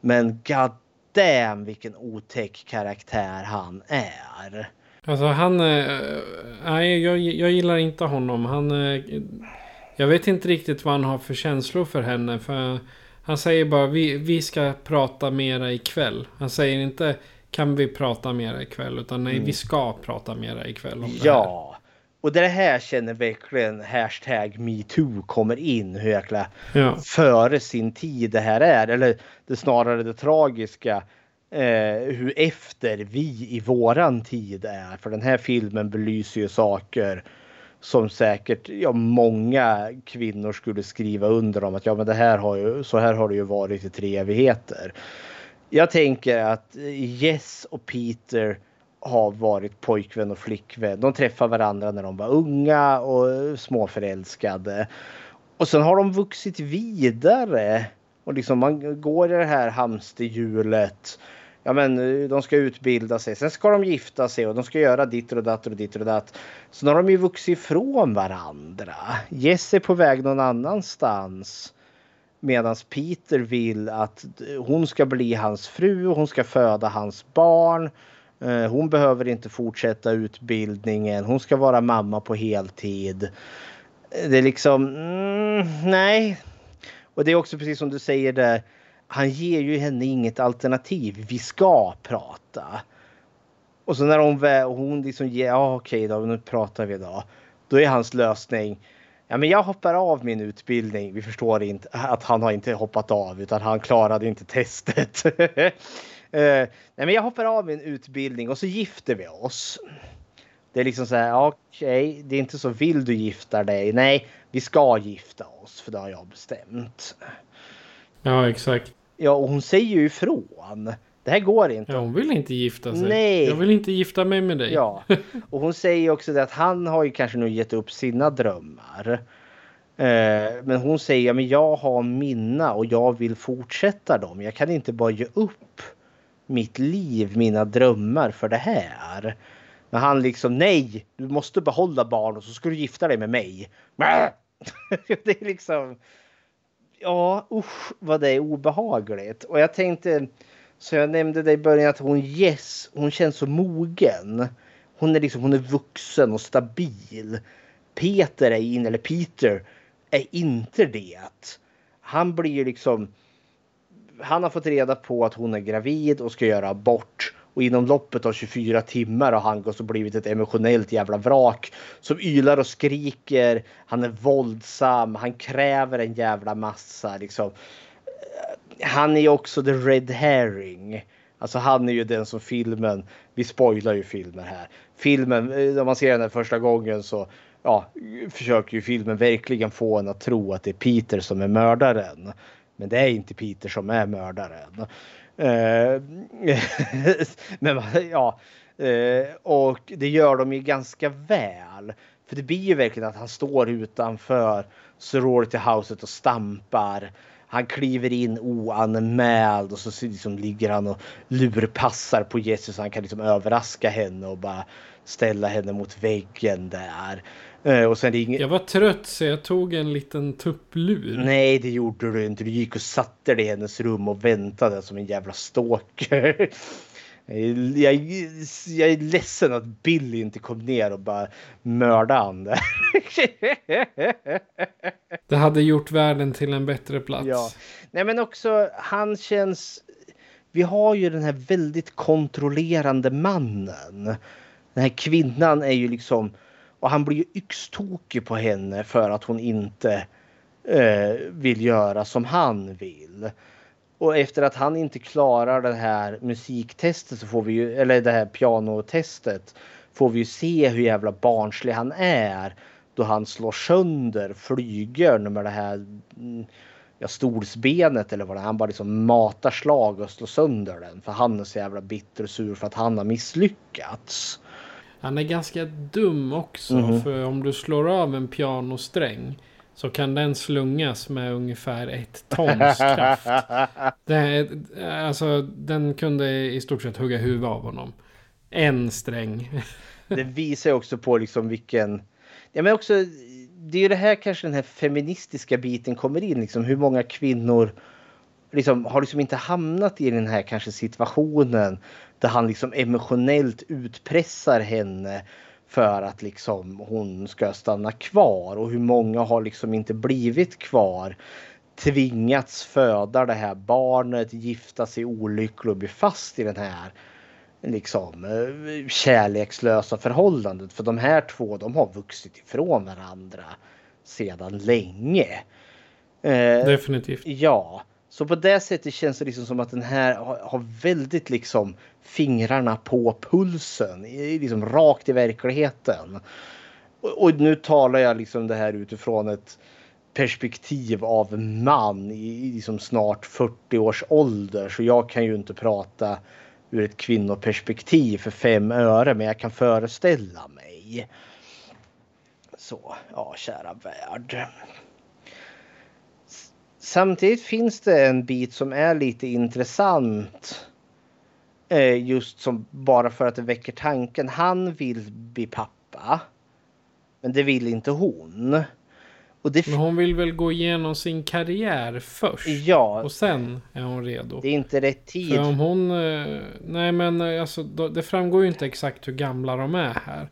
Men god damn vilken otäck karaktär han är. Alltså han... eh, Nej, jag, jag gillar inte honom. Han... eh, Jag vet inte riktigt vad han har för känslor för henne. För han säger bara vi, vi ska prata mera ikväll. Han säger inte kan vi prata mera ikväll. Utan nej, Mm. vi ska prata mera ikväll om det här. Ja. Och det här känner verkligen hashtag metoo kommer in. Hur jäkla Ja. före sin tid det här är. Eller det snarare det tragiska. Eh, hur efter vi i våran tid är. För den här filmen belyser ju saker som säkert ja, många kvinnor skulle skriva under om att ja men det här har ju så här har det ju varit i tre evigheter. Jag tänker att Jess och Peter har varit pojkvän och flickvän. De träffade varandra när de var unga och småförälskade. Och sen har de vuxit vidare. Och liksom man går i det här hamsterhjulet. Ja men eh, de ska utbilda sig. Sen ska de gifta sig och de ska göra ditt och datt och ditt och datt. Så nu har de ju vuxit ifrån varandra. Jess är på väg någon annanstans. Medan Peter vill att eh, hon ska bli hans fru, hon ska föda hans barn. Eh, hon behöver inte fortsätta utbildningen, hon ska vara mamma på heltid. Det är liksom, mm, nej. Och det är också precis som du säger där, han ger ju henne inget alternativ. Vi ska prata. Och så när hon, hon liksom ger, ja okej då, nu pratar vi då. Då är hans lösning, ja men jag hoppar av min utbildning. Vi förstår inte att han har inte hoppat av utan han klarade inte testet. Eh, nej men jag hoppar av min utbildning och så gifter vi oss. Det är liksom så här, okej, det är inte så vill du gifta dig? Nej, vi ska gifta oss för det har jag bestämt. Ja, exakt. Ja, och hon säger ju ifrån. Det här går inte. Ja, hon vill inte gifta sig. Nej. Jag vill inte gifta mig med dig. Ja, och hon säger också det att han har ju kanske nu gett upp sina drömmar. Eh, Men hon säger, men jag har mina och jag vill fortsätta dem. Jag kan inte bara ge upp mitt liv, mina drömmar för det här. Men han liksom, nej, du måste behålla barn och så ska du gifta dig med mig. Det är liksom, ja usch vad det är obehagligt. Och jag tänkte, så jag nämnde det i början att hon yes, hon känns så mogen. Hon är liksom, hon är vuxen och stabil. Peter är in, eller Peter är inte det. Han blir liksom, han har fått reda på att hon är gravid och ska göra abort. Och inom loppet av 24 timmar har han också blivit ett emotionellt jävla vrak. Som ylar och skriker. Han är våldsam. Han kräver en jävla massa liksom. Han är också the red herring. Alltså han är ju den som filmen, vi spoilar ju filmer här. Filmen, eh, när man ser den här första gången så ja, försöker ju filmen verkligen få en att tro att det är Peter som är mördaren. Men det är inte Peter som är mördaren. Eh, men ja, eh, och det gör de ju ganska väl. För det blir ju verkligen att han står utanför sorority houset och stampar. han kliver in oanmäld och så liksom ligger han och lurpassar på Jesus så han kan liksom överraska henne och bara ställa henne mot väggen där. Eh, och sen ringer... Jag var trött så jag tog en liten tupplur. Nej, det gjorde du inte. Du gick och satte dig i hennes rum och väntade som en jävla stalker. Jag, jag, är ledsen att Billy inte kom ner och bara mördade han där. Det hade gjort världen till en bättre plats. Ja. Nej men också han känns... Vi har ju den här väldigt kontrollerande mannen. Den här kvinnan är ju liksom... Och han blir ju yxtokig på henne för att hon inte eh, vill göra som han vill. Och efter att han inte klarar det här musiktestet så får vi ju, eller det här pianotestet, får vi ju se hur jävla barnslig han är. Då han slår sönder flygeln med det här mm, ja, stolsbenet eller vad det är. Han bara liksom matar slag och slår sönder den. För han är så jävla bitter och sur för att han har misslyckats. Han är ganska dum också. Mhm. För om du slår av en pianosträng så kan den slungas med ungefär ett tons kraft. Det alltså, den kunde i stort sett hugga huvudet av honom. En sträng. Det visar också på liksom vilken... Ja men också, det är ju det här kanske den här feministiska biten kommer in. Liksom hur många kvinnor liksom, har liksom inte hamnat i den här kanske situationen där han liksom emotionellt utpressar henne för att liksom hon ska stanna kvar och hur många har liksom inte blivit kvar. Tvingats föda det här barnet, gifta sig olycklig och bli fast i den här liksom eh, kärlekslösa förhållandet. För de här två de har vuxit ifrån varandra sedan länge. Eh, Definitivt. Ja, så på det sättet känns det liksom som att den här har, väldigt liksom fingrarna på pulsen, liksom rakt i verkligheten. Och, nu talar jag liksom det här utifrån ett perspektiv av man i, i liksom snart 40 års ålder. Så jag kan ju inte prata ur ett kvinnoperspektiv för fem öre, men jag kan föreställa mig. Så, ja, kära värld. Samtidigt finns det en bit som är lite intressant. Eh, just som bara för att det väcker tanken. Han vill bli pappa. Men det vill inte hon. Det, Men hon vill väl gå igenom sin karriär först. Ja. Och sen är hon redo. det är inte rätt tid. För om hon... eh, Nej men eh, alltså, det framgår ju inte exakt hur gamla de är här.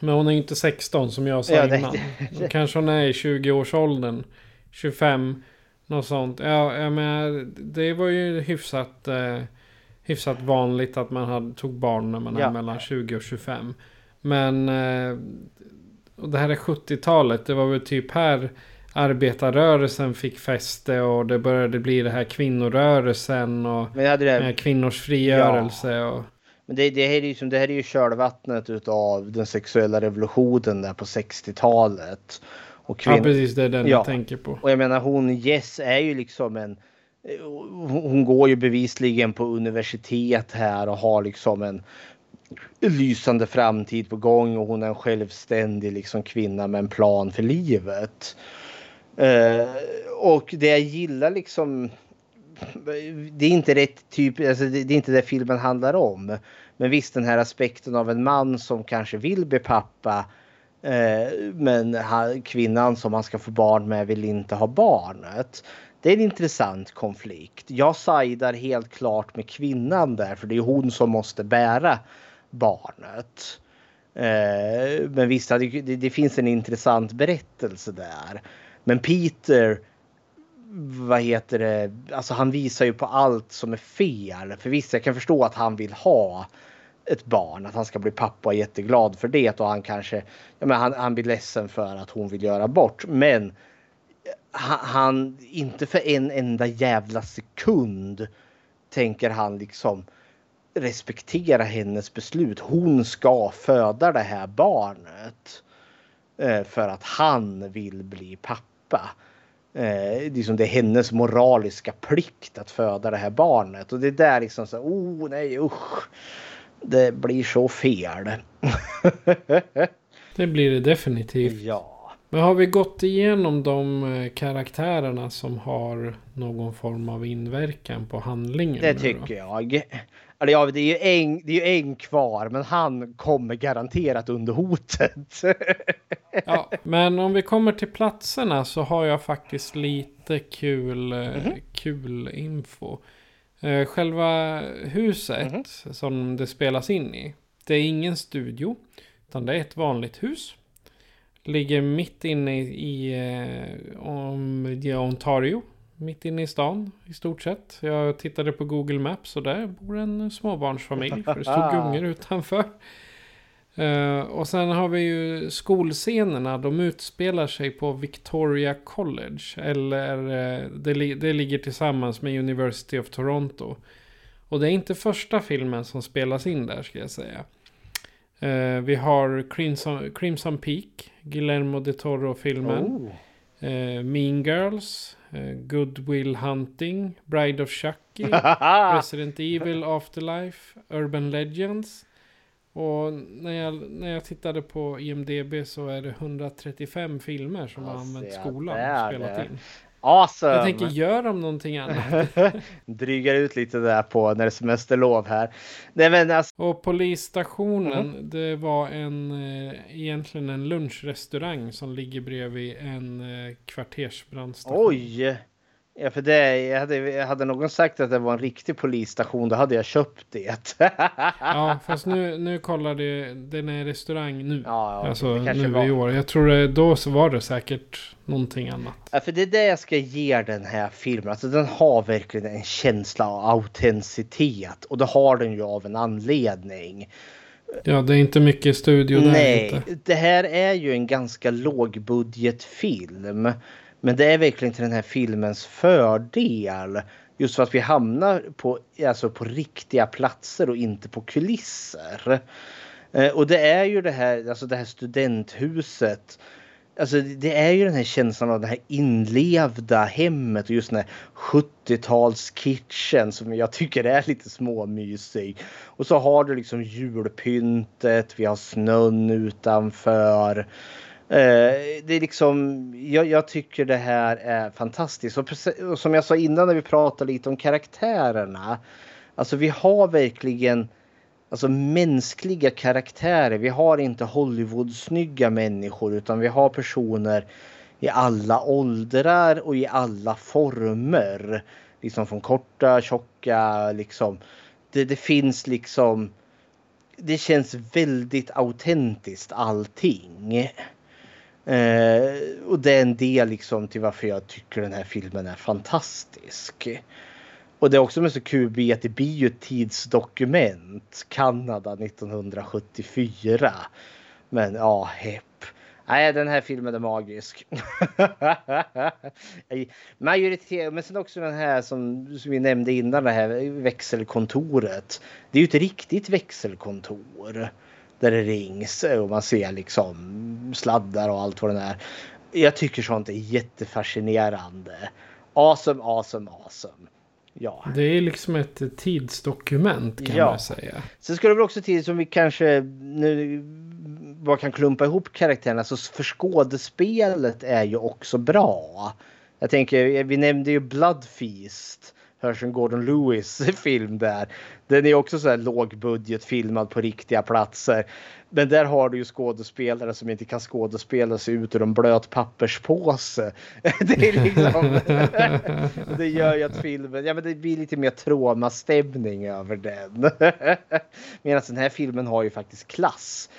Men hon är ju inte 16 som jag sa Ja, det- innan. Då kanske hon är i 20-årsåldern. 25. Något sånt. Ja, jag menar, det var ju hyfsat, eh, hyfsat vanligt att man hade, tog barn när man Ja. är mellan 20 och 25. Men... Eh, och det här är 70-talet. Det var väl typ här arbetarrörelsen fick fäste och det började bli det här kvinnorörelsen och det- kvinnors frigörelse. Och, Men det, det, här är ju, som- det här är ju kölvattnet utav den sexuella revolutionen där på 60-talet. Och Ja, precis, det är den jag tänker på. Och jag menar hon Jess är ju liksom en... Hon hon går ju bevisligen på universitet här och har liksom en lysande framtid på gång och hon är en självständig liksom kvinna med en plan för livet. Eh, och det jag gillar liksom det är inte rätt typ, alltså det, det är inte det filmen handlar om. Men visst den här aspekten av en man som kanske vill bli pappa. Eh, men kvinnan som han ska få barn med vill inte ha barnet. Det är en intressant konflikt. Jag sidar helt klart med kvinnan där för det är hon som måste bära barnet. Eh, men visst, det, det, det finns en intressant berättelse där. Men Peter vad heter det, alltså han visar ju på allt som är fel. För visst, jag kan förstå att han vill ha ett barn, att han ska bli pappa och är jätteglad för det och han kanske, ja men han, han blir ledsen för att hon vill göra bort. Men han, han, inte för en enda jävla sekund tänker han liksom respektera hennes beslut. Hon ska föda det här barnet. Eh, för att han vill bli pappa. Eh, liksom det är hennes moraliska plikt att föda det här barnet. Och det är där liksom så oh nej usch. Det blir så fel. Det blir det definitivt. Ja. Men har vi gått igenom de eh, karaktärerna som har någon form av inverkan på handlingen? Det tycker jag. Eller ja, det är ju en, det är ju en kvar, men han kommer garanterat under hotet. Ja, men om vi kommer till platserna så har jag faktiskt lite kul, eh, kul info. Eh, Själva huset som det spelas in i. Det är ingen studio. Utan det är ett vanligt hus. Ligger mitt inne i, i eh, om, i Ontario. Mitt inne i stan i stort sett. Jag tittade på Google Maps och där bor en småbarnsfamilj. För det stod gungor utanför. Eh, och sen har vi ju skolscenerna. De utspelar sig på Victoria College. Eller eh, det, li- det ligger tillsammans med University of Toronto. Och det är inte första filmen som spelas in där ska jag säga. Eh, vi har Crimson, Crimson Peak. Guillermo de Toro-filmen. Oh. Mean Girls. Good Will Hunting. Bride of Chucky. Resident Evil Afterlife. Urban Legends. Och när jag, när jag tittade på IMDB så är det 135 filmer som har använt skolan och spelat det. in. Awesome! Jag tänker, gör de någonting annat? Drygar ut lite där på när det är semesterlov här. Nej men alltså, Och polisstationen, Mhm. det var en, eh, egentligen en lunchrestaurang som ligger bredvid en eh, kvartersbrandstation. oj! Ja, för det, jag hade, hade någon sagt att det var en riktig polisstation då hade jag köpt det. Ja, fast nu, nu kollade jag, den är restaurang nu. Ja, ja, alltså det kanske nu var. i år. Jag tror det, då så var det säkert någonting annat. Ja, för det är det jag ska ge den här filmen. Alltså den har verkligen en känsla av autenticitet. Och det har den ju av en anledning. Ja, det är inte mycket studio där Nej, inte. det här är ju en ganska lågbudgetfilm. Men det är verkligen till den här filmens fördel. Just för att vi hamnar på, alltså på riktiga platser och inte på kulisser. Eh, och det är ju det här, alltså det här studenthuset. Alltså det är ju den här känslan av det här inlevda hemmet och just den här 70-talskitchen som jag tycker är lite småmysig. Och så har du liksom julpyntet, vi har snön utanför. Eh, det är liksom, jag, jag tycker det här är fantastiskt. Och, precis- och som jag sa innan när vi pratade lite om karaktärerna. Alltså vi har verkligen alltså mänskliga karaktärer. Vi har inte Hollywood-snygga människor utan vi har personer i alla åldrar och i alla former. Liksom från korta, tjocka, liksom. Det, det finns liksom. Det känns väldigt autentiskt allting. Eh, och det är en del liksom till varför jag tycker den här filmen är fantastisk. Och det är också med så kul att det blir ju ett tidsdokument. Kanada 1974. Men ja, hepp. Nej, den här filmen är magisk. Majoritet, men sen också den här som, som vi nämnde innan, det här växelkontoret. Det är ju ett riktigt växelkontor. Där det rings och man ser liksom sladdar och allt vad det är. Jag tycker sånt är jättefascinerande. Awesome, awesome, awesome. Ja. Det är liksom ett tidsdokument kan Ja. man säga. Sen ska det väl också till som vi kanske nu bara kan klumpa ihop karaktärerna. Så för skådespelet är ju också bra. Jag tänker, vi nämnde ju Blood Feast. Herschel Gordon Lewis film där. Den är också så här lågbudget filmad på riktiga platser. Men där har du ju skådespelare som inte kan skådespela sig ut ur en blöt papperspåse. Det, är liksom, det gör ju att filmen, ja men det blir lite mer traumastämning över den. Medan den här filmen har ju faktiskt klass.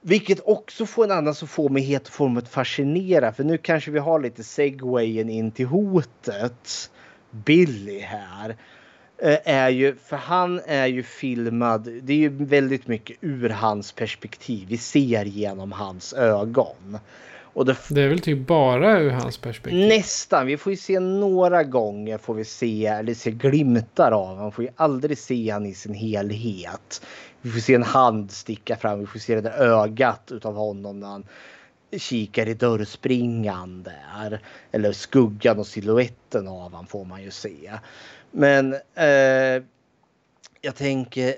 Vilket också får en annan som får mig helt och form fascinera. För nu kanske vi har lite segwayen in till hotet. Billy här. eh, Är ju, för han är ju filmad, det är ju väldigt mycket ur hans perspektiv. Vi ser genom hans ögon. Och det, Det är väl typ bara ur hans perspektiv. Nästan. Vi får ju se några gånger får vi se, eller se glimtar av Man får ju aldrig se han i sin helhet. Vi får se en hand sticka fram. Vi får se det där ögat utav honom när han kikar i dörrspringan där. Eller skuggan och siluetten av han får man ju se. Men eh, jag tänker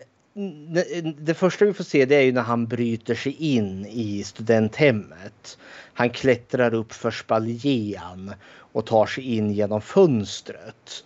det första vi får se det är ju när han bryter sig in i studenthemmet. Han klättrar upp för spaljén och tar sig in genom fönstret.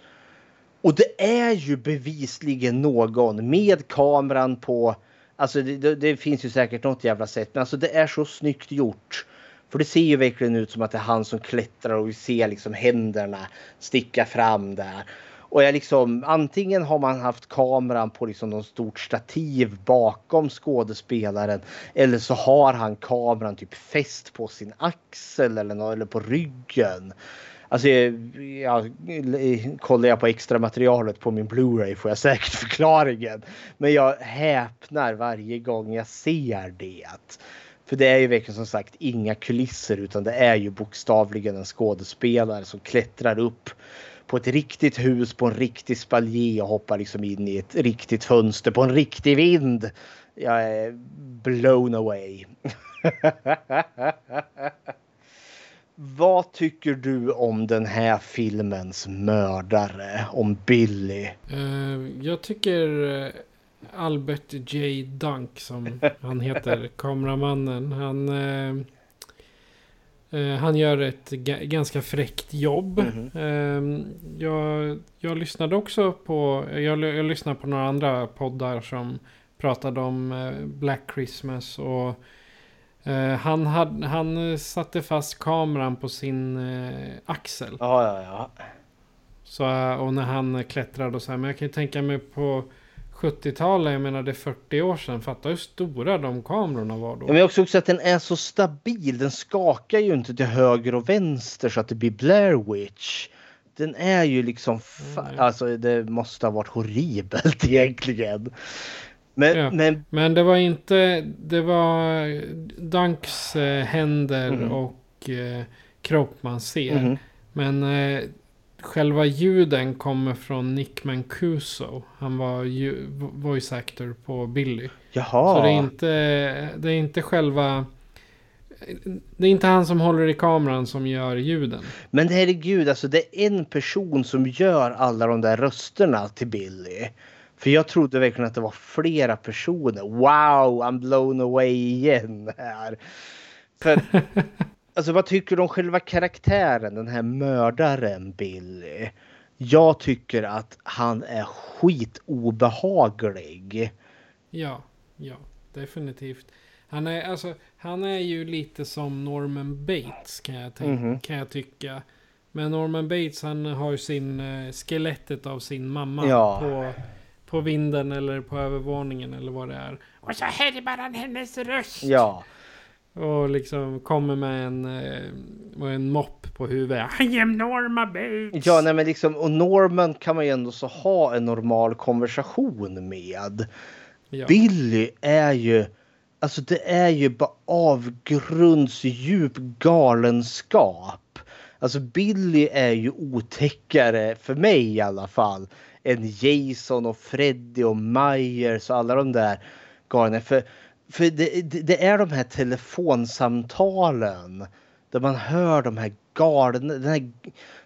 Och det är ju bevisligen någon med kameran på. Alltså det, det, det finns ju säkert något jävla sätt, men alltså det är så snyggt gjort. För det ser ju verkligen ut som att det är han som klättrar och vi ser liksom händerna sticka fram där. Och jag liksom, antingen har man haft kameran på liksom något stort stativ bakom skådespelaren. Eller så har han kameran typ fäst på sin axel eller, något, eller på ryggen. Alltså, ja, kollar jag på extra materialet på min Blu-ray får jag säkert förklaringen. Men jag häpnar varje gång jag ser det. För det är ju verkligen som sagt inga kulisser utan det är ju bokstavligen en skådespelare som klättrar upp på ett riktigt hus på en riktig spaljé och hoppar liksom in i ett riktigt fönster på en riktig vind. Jag är blown away. Vad tycker du om den här filmens mördare? Om Billy? Eh, jag tycker eh, Albert J. Dunk som han heter, kameramannen. Han, eh, eh, han gör ett ga- ganska fräckt jobb. Eh, jag, jag lyssnade också på, jag, jag lyssnade på några andra poddar som pratade om eh, Black Christmas. och eh, han, hade, han satte fast kameran på sin eh, axel. Ja, ja, ja. Så, och när han klättrade och så här. Men jag kan ju tänka mig på 70-talet, jag menar det är 40 år sedan. Fatta hur stora de kamerorna var då. Ja, Men också, också att den är så stabil. Den skakar ju inte till höger och vänster så att det blir Blair Witch. Den är ju liksom, fa- alltså det måste ha varit horribelt egentligen. Men, Ja. men Men det var inte, det var Dunks eh, händer Mhm. och eh, kropp man ser. Mhm. Men eh, själva ljuden kommer från Nick Mancuso. Han var ju, voice actor på Billy. Jaha. Så det är inte, det är inte själva... Det är inte han som håller i kameran som gör ljuden. Men herregud, alltså det är en person som gör alla de där rösterna till Billy. För jag trodde verkligen att det var flera personer. Wow, I'm blown away igen här. För, alltså vad tycker du om själva karaktären, den här mördaren Billy? Jag tycker att han är skitobehaglig. Ja, ja, definitivt. Han är, alltså, han är ju lite som Norman Bates kan jag, tänka, Mhm. kan jag tycka. Men Norman Bates han har ju sin eh, skelettet av sin mamma Ja. på, på vinden eller på övervåningen eller vad det är. Och så härmar han hennes röst. Ja. Och liksom kommer med en, eh, med en mopp på huvudet. I am Norma Bates. Ja, nej, men liksom, och Norman kan man ju ändå så ha en normal konversation med. Ja. Billy är ju, alltså det är ju bara avgrundsdjup galenskap. Alltså Billy är ju otäckare, för mig i alla fall, än Jason och Freddy och Myers och alla de där galna. För, för det, det, är de här telefonsamtalen där man hör de här galna, den här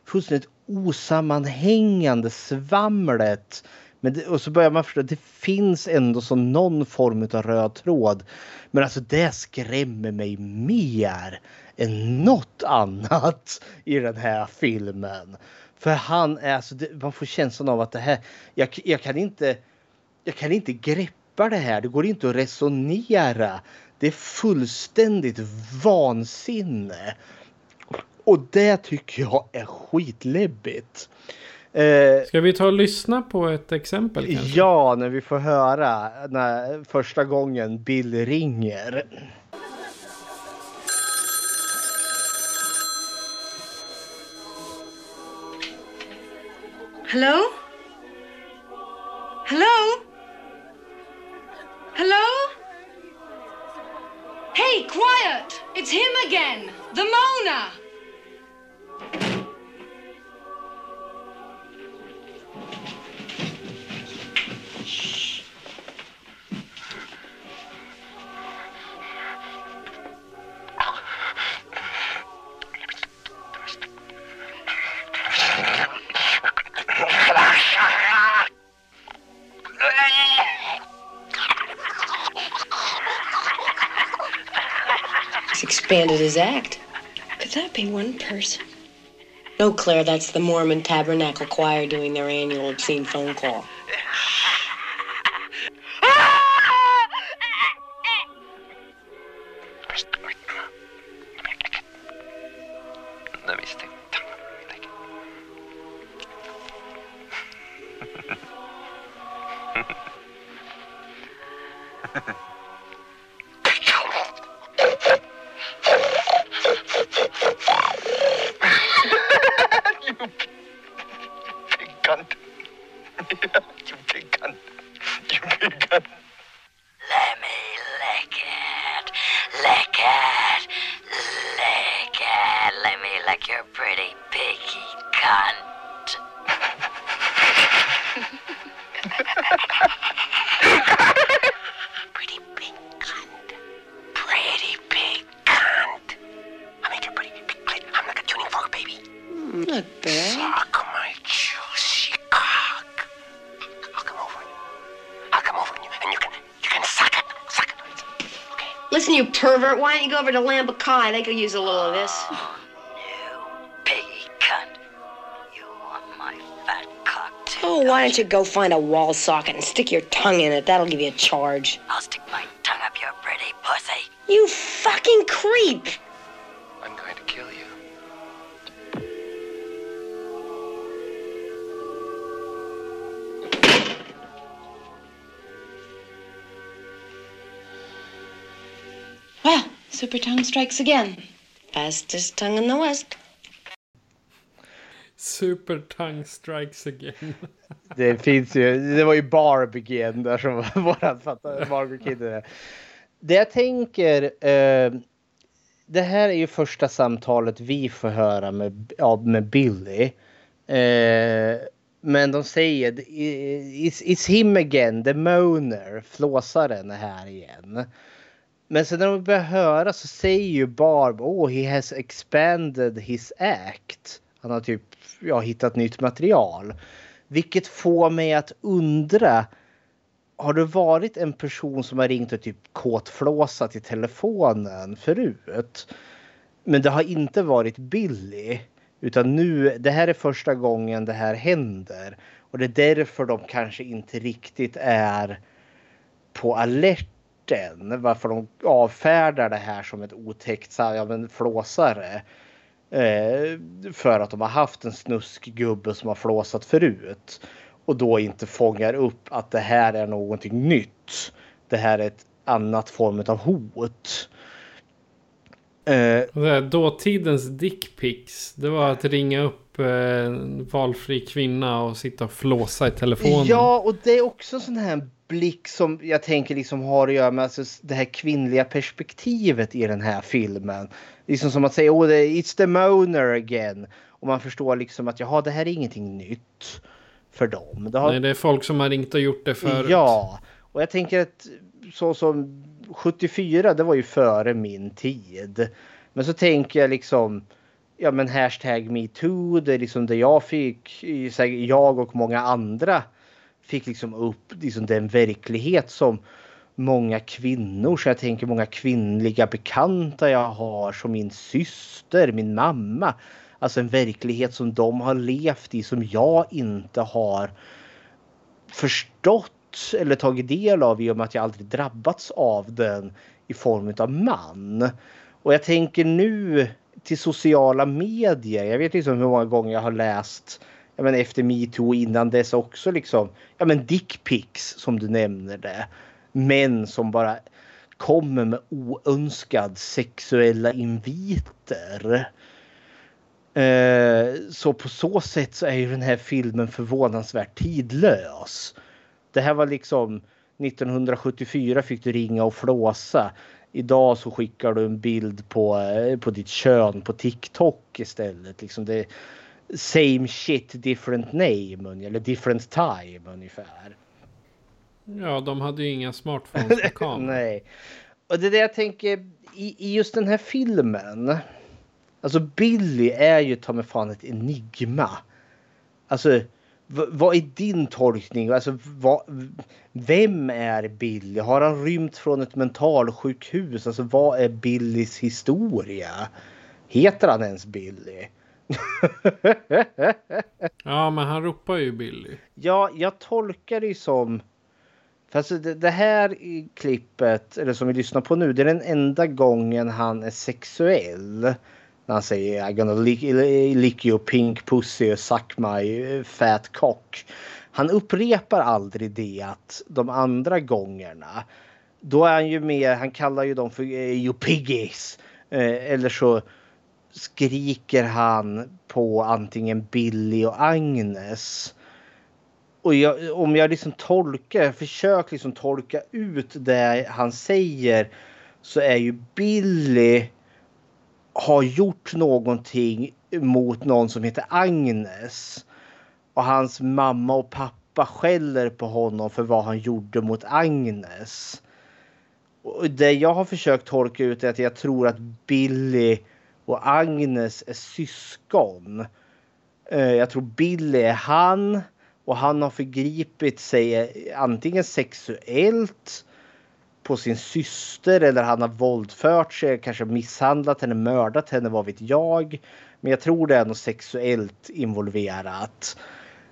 fullständigt osammanhängande svamlet. Men det, och så börjar man förstå att det finns ändå som någon form av röd tråd. Men alltså det skrämmer mig mer än något annat i den här filmen. För han är alltså, man får känslan av att det här, jag, jag kan inte, jag kan inte greppa det här. Det går inte att resonera. Det är fullständigt vansinne. Och det tycker jag är skitläbbigt. Eh, Ska vi ta och lyssna på ett exempel kanske? ja, när vi får höra när första gången Bill ringer. Hello? Hello? Hello? Hey, quiet! It's him again! The Mona! Expanded his act. Could that be one person? No, Claire, that's the Mormon Tabernacle Choir doing their annual obscene phone call. You pervert, why don't you go over to Lambakai? They could use a little of this. Oh, Piggy cunt. You want my fat cock too? Oh, why don't you go find a wall socket and stick your tongue in it? That'll give you a charge. Strikes again. Fastest tongue in the West. Super tongue strikes again. Det finns ju, det var ju Barb igen där som var våran fattade Margaret Kidder. Det jag tänker, eh, det här är ju första samtalet vi får höra med, ja, med Billy. Eh, men de säger it's, it's him again, the moaner, flåsaren är här igen. Men sen när de börjar höra så säger ju Barb, oh he has expanded his act. Han har typ ja, hittat nytt material. Vilket får mig att undra. Har du varit en person som har ringt och typ kåtflåsat i telefonen förut? Men det har inte varit Billy. Utan nu, det här är första gången det här händer. Och det är därför de kanske inte riktigt är på alert än Varför de avfärdar det här som ett otäckt ja, men flåsare. Eh, för att de har haft en snuskgubbe som har flåsat förut. Och då inte fångar upp att det här är någonting nytt. Det här är ett annat form av hot. Eh, det här, dåtidens dickpics, det var att ringa upp eh, valfri kvinna och sitta och flåsa i telefonen. Ja, och det är också en sån här blick som jag tänker liksom har att göra med alltså det här kvinnliga perspektivet i den här filmen. Liksom som att säga, oh, it's the moaner again. Och man förstår liksom att jaha, det här är ingenting nytt för dem. Det har... Nej, det är folk som har ringt och gjort det förut. Ja, och jag tänker att så som 74, det var ju före min tid. Men så tänker jag liksom, ja men hashtag metoo, det är liksom det jag fick, jag och många andra fick liksom upp liksom den verklighet som många kvinnor, så jag tänker många kvinnliga bekanta jag har som min syster, min mamma. Alltså en verklighet som de har levt i som jag inte har förstått eller tagit del av i och med att jag aldrig drabbats av den i form av man. Och jag tänker nu till sociala medier. Jag vet liksom hur många gånger jag har läst jag men efter metoo innan dess också liksom. Ja men dickpics som du nämner det. Män som bara kommer med oönskad sexuella inviter. Eh, så på så sätt så är ju den här filmen förvånansvärt tidlös. Det här var liksom 1974 fick du ringa och flåsa. Idag så skickar du en bild på, på ditt kön på TikTok istället. Liksom det, same shit different name eller different time ungefär. Ja, de hade ju inga smartphones med kamera. Nej. Och det är det jag tänker i, i just den här filmen. Alltså Billy är ju ta mig fan ett enigma. Alltså vad är din tolkning? Alltså, vad, vem är Billy? Har han rymt från ett mentalsjukhus? Alltså, vad är Billys historia? Heter han ens Billy? ja, men han ropar ju Billy. Ja, jag tolkar det som... Fast det, det här klippet, eller som vi lyssnar på nu, det är den enda gången han är sexuell. När han säger I'm gonna lick, lick your pink pussy och suck my fat cock. Han upprepar aldrig det att de andra gångerna. Då är han ju mer, han kallar ju dem för eh, you piggies. Eh, eller så skriker han på antingen Billy och Agnes. Och jag, om jag liksom tolkar, jag försöker liksom tolka ut det han säger så är ju Billy har gjort någonting mot någon som heter Agnes. Och hans mamma och pappa skäller på honom för vad han gjorde mot Agnes. Och det jag har försökt tolka ut är att jag tror att Billy och Agnes är syskon. Eh, jag tror Billy är han och han har förgripit sig antingen sexuellt på sin syster eller han har våldfört sig, kanske misshandlat henne, mördat henne, vad vet jag. Men jag tror det är något sexuellt involverat.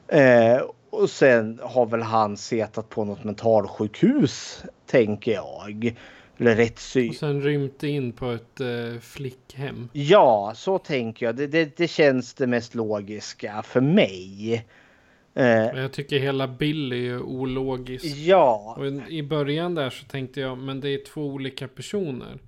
Eh, och sen har väl han setat på något mentalsjukhus, tänker jag. Eller rättssyn. Och sen rymt in på ett eh, flickhem. Ja, så tänker jag. Det, det, det känns det mest logiska för mig. Eh, jag tycker hela Billy är ologisk. Ja. Och I början där så tänkte jag, men det är två olika personer.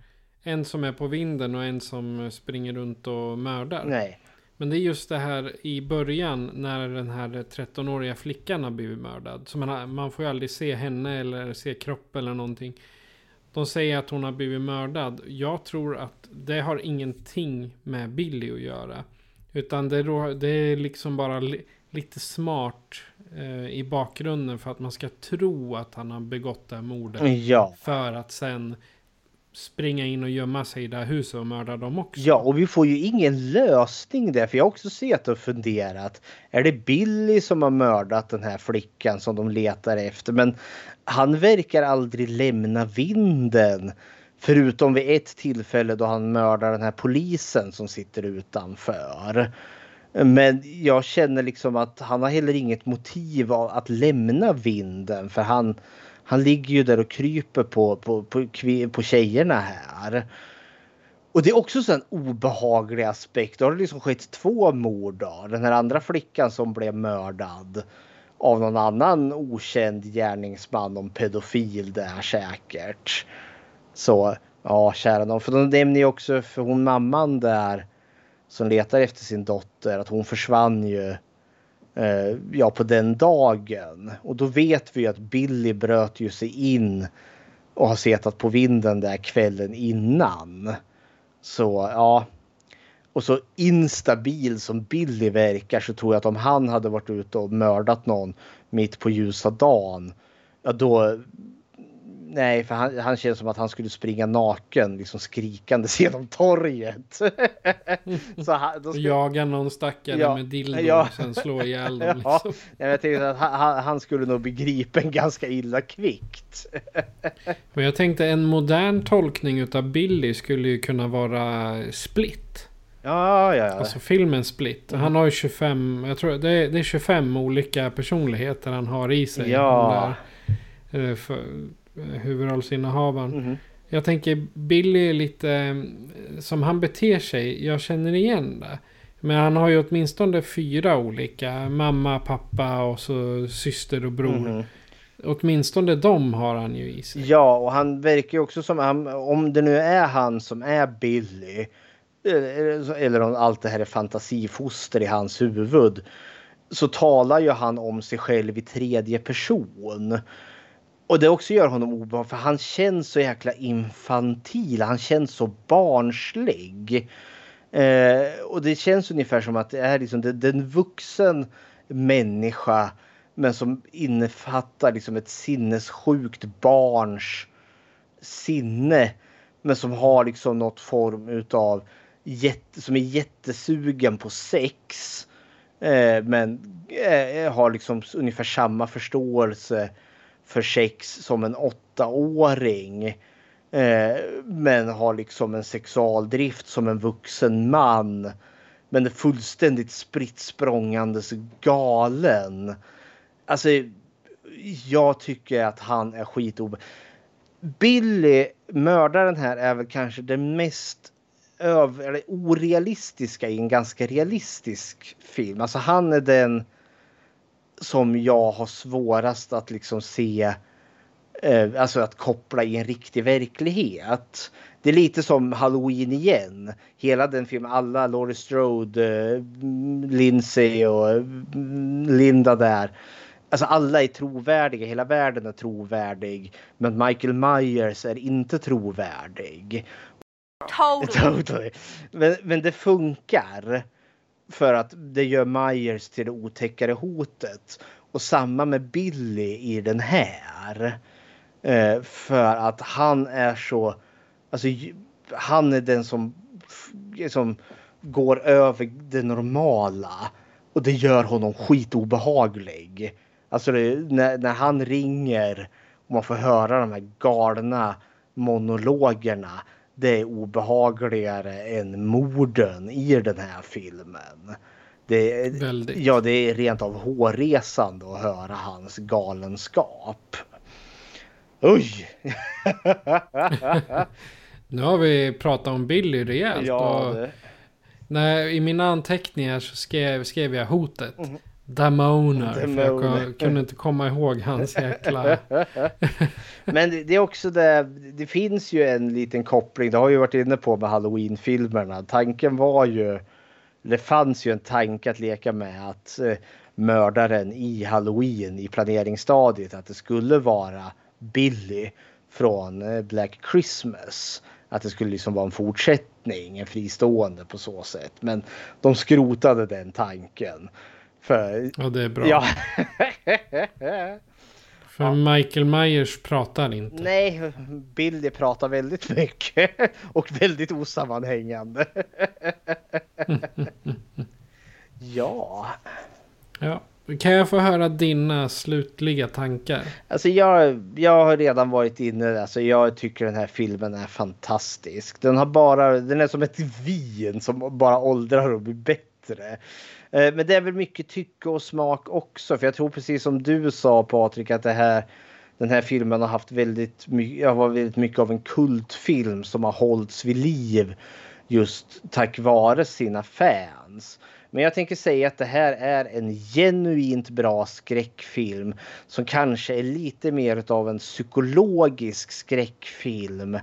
En som är på vinden och en som springer runt och mördar. Nej. Men det är just det här i början när den här 13-åriga flickan har blivit mördad. Så man, man får ju aldrig se henne eller se kropp eller någonting. De säger att hon har blivit mördad. Jag tror att det har ingenting med Billy att göra. Utan det, det är liksom bara lite smart eh, i bakgrunden för att man ska tro att han har begått det här mordet. Ja. För att sen springa in och gömma sig i det här huset och mörda dem också. Ja, och vi får ju ingen lösning där. För jag har också sett och funderat. Är det Billy som har mördat den här flickan som de letar efter? Men han verkar aldrig lämna vinden. Förutom vid ett tillfälle då han mördar den här polisen som sitter utanför. Men jag känner liksom att han har heller inget motiv att lämna vinden för han, han ligger ju där och kryper på, på, på, på tjejerna här. Och det är också en obehaglig aspekt. Då har det liksom skett två mord. Då. Den här andra flickan som blev mördad av någon annan okänd gärningsman om pedofil där säkert. Så ja, kära någon. För de nämner ju också för hon mamman där som letar efter sin dotter att hon försvann ju eh, ja, på den dagen. Och då vet vi ju att Billy bröt ju sig in och har setat på vinden där kvällen innan. Så ja. Och så instabil som Billy verkar så tror jag att om han hade varit ute och mördat någon mitt på ljusa dagen. Ja då Nej, för han, han känns som att han skulle springa naken, liksom skrikandes genom torget. så han, ska... Jaga någon stackare ja, med dildo ja. och sen slå ihjäl dem. Liksom. Ja, jag tänkte att han, han, skulle nog bli gripen ganska illa kvickt. och jag tänkte en modern tolkning utav Billy skulle ju kunna vara Split. Ja, ja, ja. Alltså filmen Split. Han har ju 25, jag tror det är, det är 25 olika personligheter han har i sig. Ja. Eh, för, huvudrollsinnehavaren. Mm. Jag tänker Billy är lite eh, som han beter sig. Jag känner igen det. Men han har ju åtminstone fyra olika. Mamma, pappa och så syster och bror. Mm. Åtminstone de har han ju i sig. Ja, och han verkar ju också som, om det nu är han som är Billy. Eh, eller om allt det här är fantasifoster i hans huvud. Så talar ju han om sig själv i tredje person. Och det också gör honom obehaglig för han känns så jäkla infantil. Han känns så barnslig. Eh, och det känns ungefär som att det är liksom den en vuxen människa men som innefattar liksom ett sinnessjukt barns sinne. Men som har liksom något form utav jätte, som är jättesugen på sex. Eh, men eh, har liksom ungefär samma förståelse för sex som en åttaåring. Eh, men har liksom en sexualdrift som en vuxen man. Men är fullständigt spritt språngandes galen. Alltså, jag tycker att han är skitobe... Billy, mördaren här, är väl kanske den mest över, eller orealistiska i en ganska realistisk film. Alltså han är den som jag har svårast att liksom se, eh, alltså att koppla i en riktig verklighet. Det är lite som Halloween igen. Hela den filmen, alla Laurie Strode, eh, Lindsay och eh, Linda där. Alltså alla är trovärdiga, hela världen är trovärdig. Men Michael Myers är inte trovärdig. Totally. totally. Men, men det funkar. För att det gör Myers till det otäckare hotet. Och samma med Billy i den här. Eh, för att han är så... Alltså han är den som, liksom, går över det normala. Och det gör honom skitobehaglig. Alltså det, när, när han ringer och man får höra de här galna monologerna det är obehagligare än morden i den här filmen. Det Väldigt. Ja, det är rent av hårresande att höra hans galenskap. Oj! nu har vi pratat om Billy rejält. Ja, och när, I mina anteckningar så skrev, skrev jag hotet. Mm. Damoner. Jag kunde inte komma ihåg hans jäkla... Men det är också det, det finns ju en liten koppling, det har ju varit inne på med Halloween-filmerna. Tanken var ju, det fanns ju en tanke att leka med att eh, mördaren i Halloween i planeringsstadiet, att det skulle vara Billy från eh, Black Christmas. Att det skulle liksom vara en fortsättning, en fristående på så sätt. Men de skrotade den tanken. För, ja, det är bra. Ja. För ja. Michael Myers pratar inte. Nej, Billy pratar väldigt mycket. Och väldigt osammanhängande. ja. Ja. Kan jag få höra dina slutliga tankar? Alltså jag, jag har redan varit inne, alltså jag tycker den här filmen är fantastisk. Den har bara, den är som ett vin som bara åldrar och blir bättre. Eh, men det är väl mycket tycke och smak också. För jag tror precis som du sa Patrik att det här, den här filmen har haft väldigt mycket, varit väldigt mycket av en kultfilm som har hållits vid liv just tack vare sina fans. Men jag tänker säga att det här är en genuint bra skräckfilm som kanske är lite mer av en psykologisk skräckfilm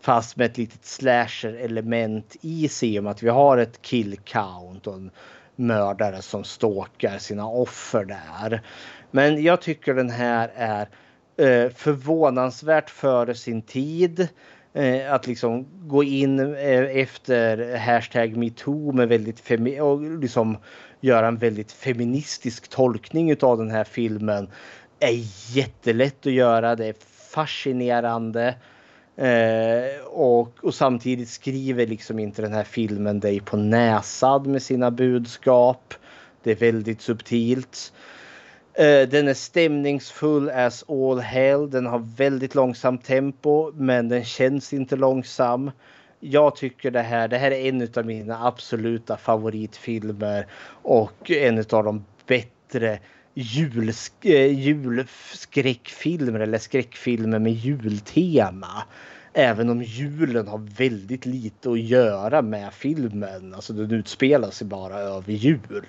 fast med ett litet slasher element i sig om att vi har ett kill count och en mördare som stalkar sina offer där. Men jag tycker den här är eh, förvånansvärt före sin tid. Eh, att liksom gå in eh, efter hashtag metoo med väldigt femi- och liksom göra en väldigt feministisk tolkning av den här filmen är jättelätt att göra. Det är fascinerande. Eh, och, och, samtidigt skriver liksom inte den här filmen dig på näsan med sina budskap. Det är väldigt subtilt. Eh, den är stämningsfull as all hell. Den har väldigt långsamt tempo men den känns inte långsam. Jag tycker det här, det här är en av mina absoluta favoritfilmer och en av de bättre jul, eh, julskräckfilmer eller skräckfilmer med jultema. Även om julen har väldigt lite att göra med filmen. Alltså den utspelar sig bara över jul.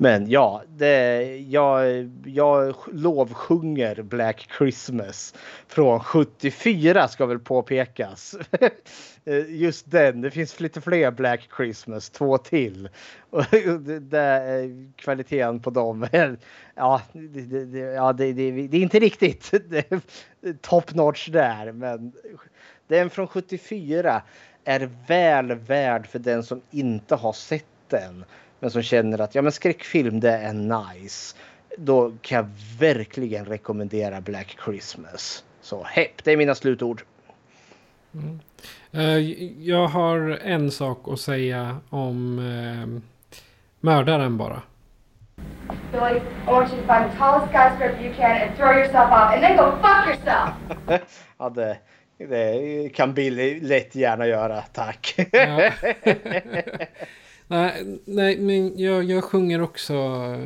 Men ja, det, jag, jag lovsjunger Black Christmas från 74 ska väl påpekas. Just den, det finns lite fler Black Christmas, två till. Och det, det, eh, kvaliteten på dem ja, det, det, ja, det, det, det är inte riktigt top notch där. Men den från 74 är väl värd för den som inte har sett den. Men som känner att ja, men skräckfilm det är nice. Då kan jag verkligen rekommendera Black Christmas. Så hepp, det är mina slutord. Mm. Uh, jag har en sak att säga om uh, mördaren bara. Billy, I want you to find the tallest skyscraper you can and throw yourself off, and then go fuck yourself! ja, det, det kan Billy lätt gärna göra, tack. Ja. nej, nej, men jag, jag sjunger också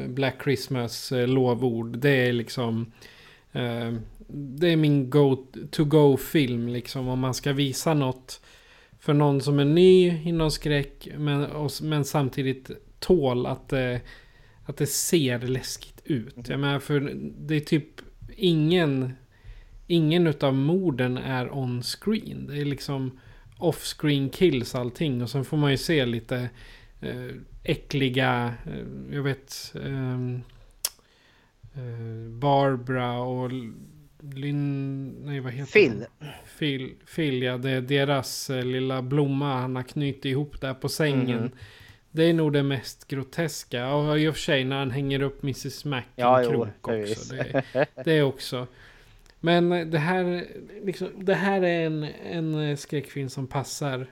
Black Christmas eh, lovord. Det är liksom... Eh, det är min go-to-go-film liksom. Om man ska visa något för någon som är ny inom skräck. Men, och, men samtidigt tål att det, att det ser läskigt ut. Jag menar, för det är typ ingen... Ingen utav morden är on screen. Det är liksom off-screen kills allting. Och sen får man ju se lite eh, äckliga, eh, jag vet, eh, eh, Barbara och Lynn, nej vad heter Phil. Phil. Phil, ja. Det är deras lilla blomma han har knutit ihop där på sängen. Mhm. Det är nog det mest groteska. Och i och för sig när han hänger upp Mrs Mac i Ja, en jo, krok förvis. också. Det, det är också. Men det här, liksom, det här är en, en skräckfilm som passar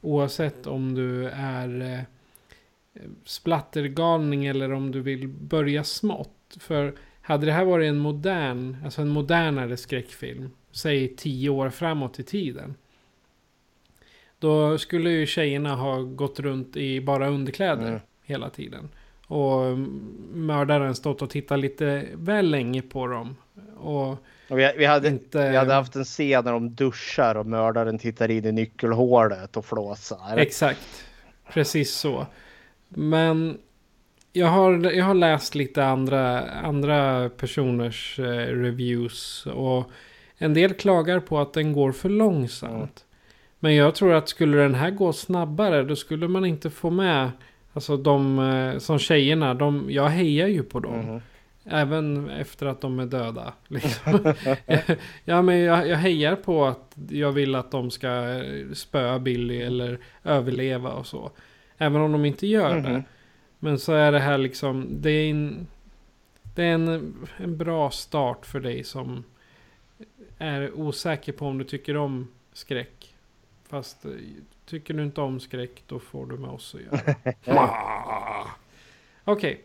oavsett om du är splattergalning eller om du vill börja smått. För hade det här varit en modern, alltså en modernare skräckfilm, säg tio år framåt i tiden. Då skulle ju tjejerna ha gått runt i bara underkläder Mm. hela tiden. Och mördaren stått och tittat lite väl länge på dem. Och Och vi, vi, hade, Inte- vi hade haft en scen när de duschar och mördaren tittar in i nyckelhålet och flåsar. Exakt. Precis så. Men jag har, jag har läst lite andra, andra personers eh, reviews. Och en del klagar på att den går för långsamt. Men jag tror att skulle den här gå snabbare då skulle man inte få med Alltså de eh, som tjejerna, de, jag hejar ju på dem. Mhm. Även efter att de är döda. Liksom. ja, men jag, jag hejar på att jag vill att de ska eh, spöa Billy eller överleva och så. Även om de inte gör det. Mhm. Men så är det här liksom, det är en, det är en, en bra start för dig som är osäker på om du tycker om skräck. Fast eh, tycker du inte om skräck då får du med oss att göra. Okej.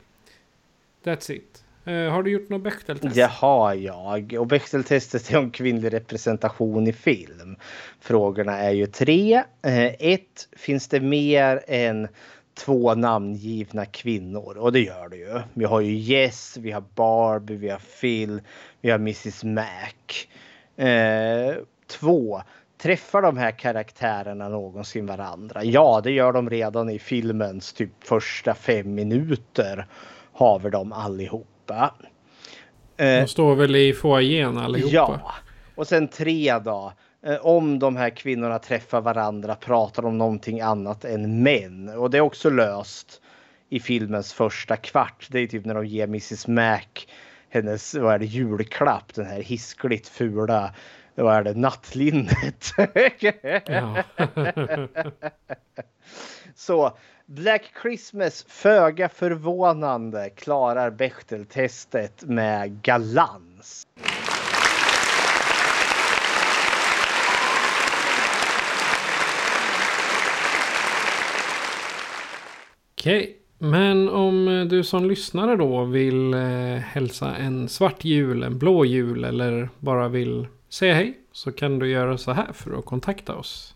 That's it. Eh, har du gjort något Bechdel-test? Det har jag. Och Bechdel-testet är om kvinnlig representation i film. Frågorna är ju tre. Eh, ett, finns det mer än två namngivna kvinnor? Och det gör det ju. Vi har ju Jess, vi har Barbie, vi har Phil, vi har Mrs Mac. Eh, två, träffar de här karaktärerna någonsin varandra? Ja, det gör de redan i filmens typ första fem minuter. Har vi dem allihop allihopa. Eh, De står väl i foajén allihopa? Ja, och sen tre då. Eh, Om de här kvinnorna träffar varandra pratar de om någonting annat än män. Och det är också löst i filmens första kvart. Det är typ när de ger Mrs Mac hennes vad är det, julklapp. Den här hiskligt fula vad är det, nattlinnet. Ja. Så Black Christmas föga förvånande klarar Bechteltestet med galans. Okej, men om eh, du som lyssnare då vill eh, hälsa en svart jul, en blå jul eller bara vill säga hej så kan du göra så här för att kontakta oss.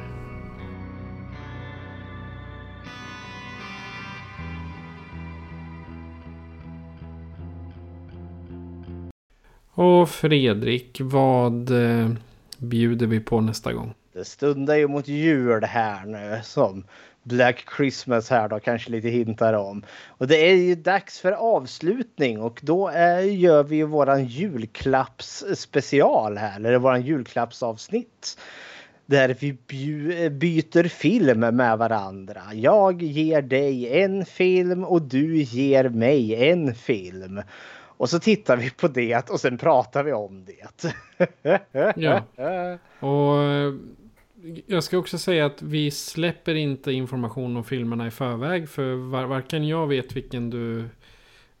Och Fredrik, vad eh, bjuder vi på nästa gång? Det stundar ju mot jul här nu som Black Christmas här då kanske lite hintar om. Och det är ju dags för avslutning och då är, gör vi ju våran julklappsspecial här, eller våran julklappsavsnitt. där vi byter film med varandra. Jag ger dig en film och du ger mig en film. Och så tittar vi på det och sen pratar vi om det. Ja. Och eh, jag ska också säga att vi släpper inte information om filmerna i förväg. För var, varken jag vet vilken du,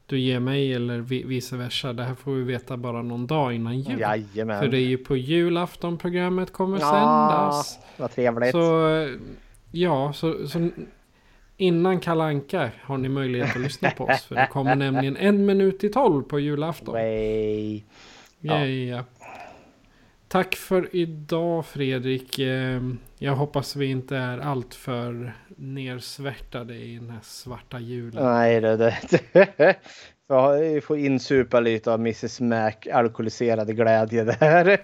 du ger mig eller vi, vice versa. Det här får vi veta bara någon dag innan jul. Jajamän. För det är ju på julafton programmet kommer Ja, sändas. vad trevligt. Så ja, så, så innan Kalanka har ni möjlighet att lyssna på oss. För det kommer nämligen en minut i tolv på julafton. Way. Ja. ja. Tack för idag Fredrik. Eh, Jag hoppas vi inte är alltför nersvärtade i den här svarta julen. Nej, det, det, det. Ja, vi får insupa lite av Mrs Mac alkoholiserade glädje där.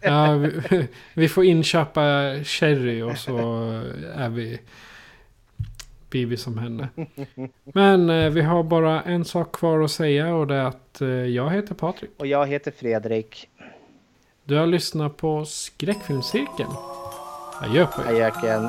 Ja, vi, vi får inköpa sherry och så är vi blir vi som henne. Men eh, vi har bara en sak kvar att säga och det är att eh, jag heter Patrik. Och jag heter Fredrik. Du har lyssnat på Skräckfilmscirkeln. Adjö på er. Ajöken.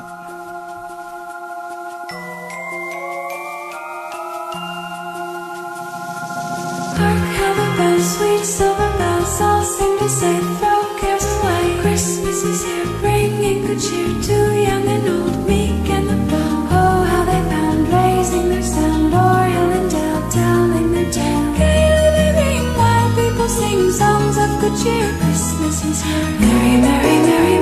Have a bell, sweet silver bells, all seem to say throw cares away. Christmas is here, bringing good cheer to young and old, meek cheer. Christmas is here. Merry, merry, merry,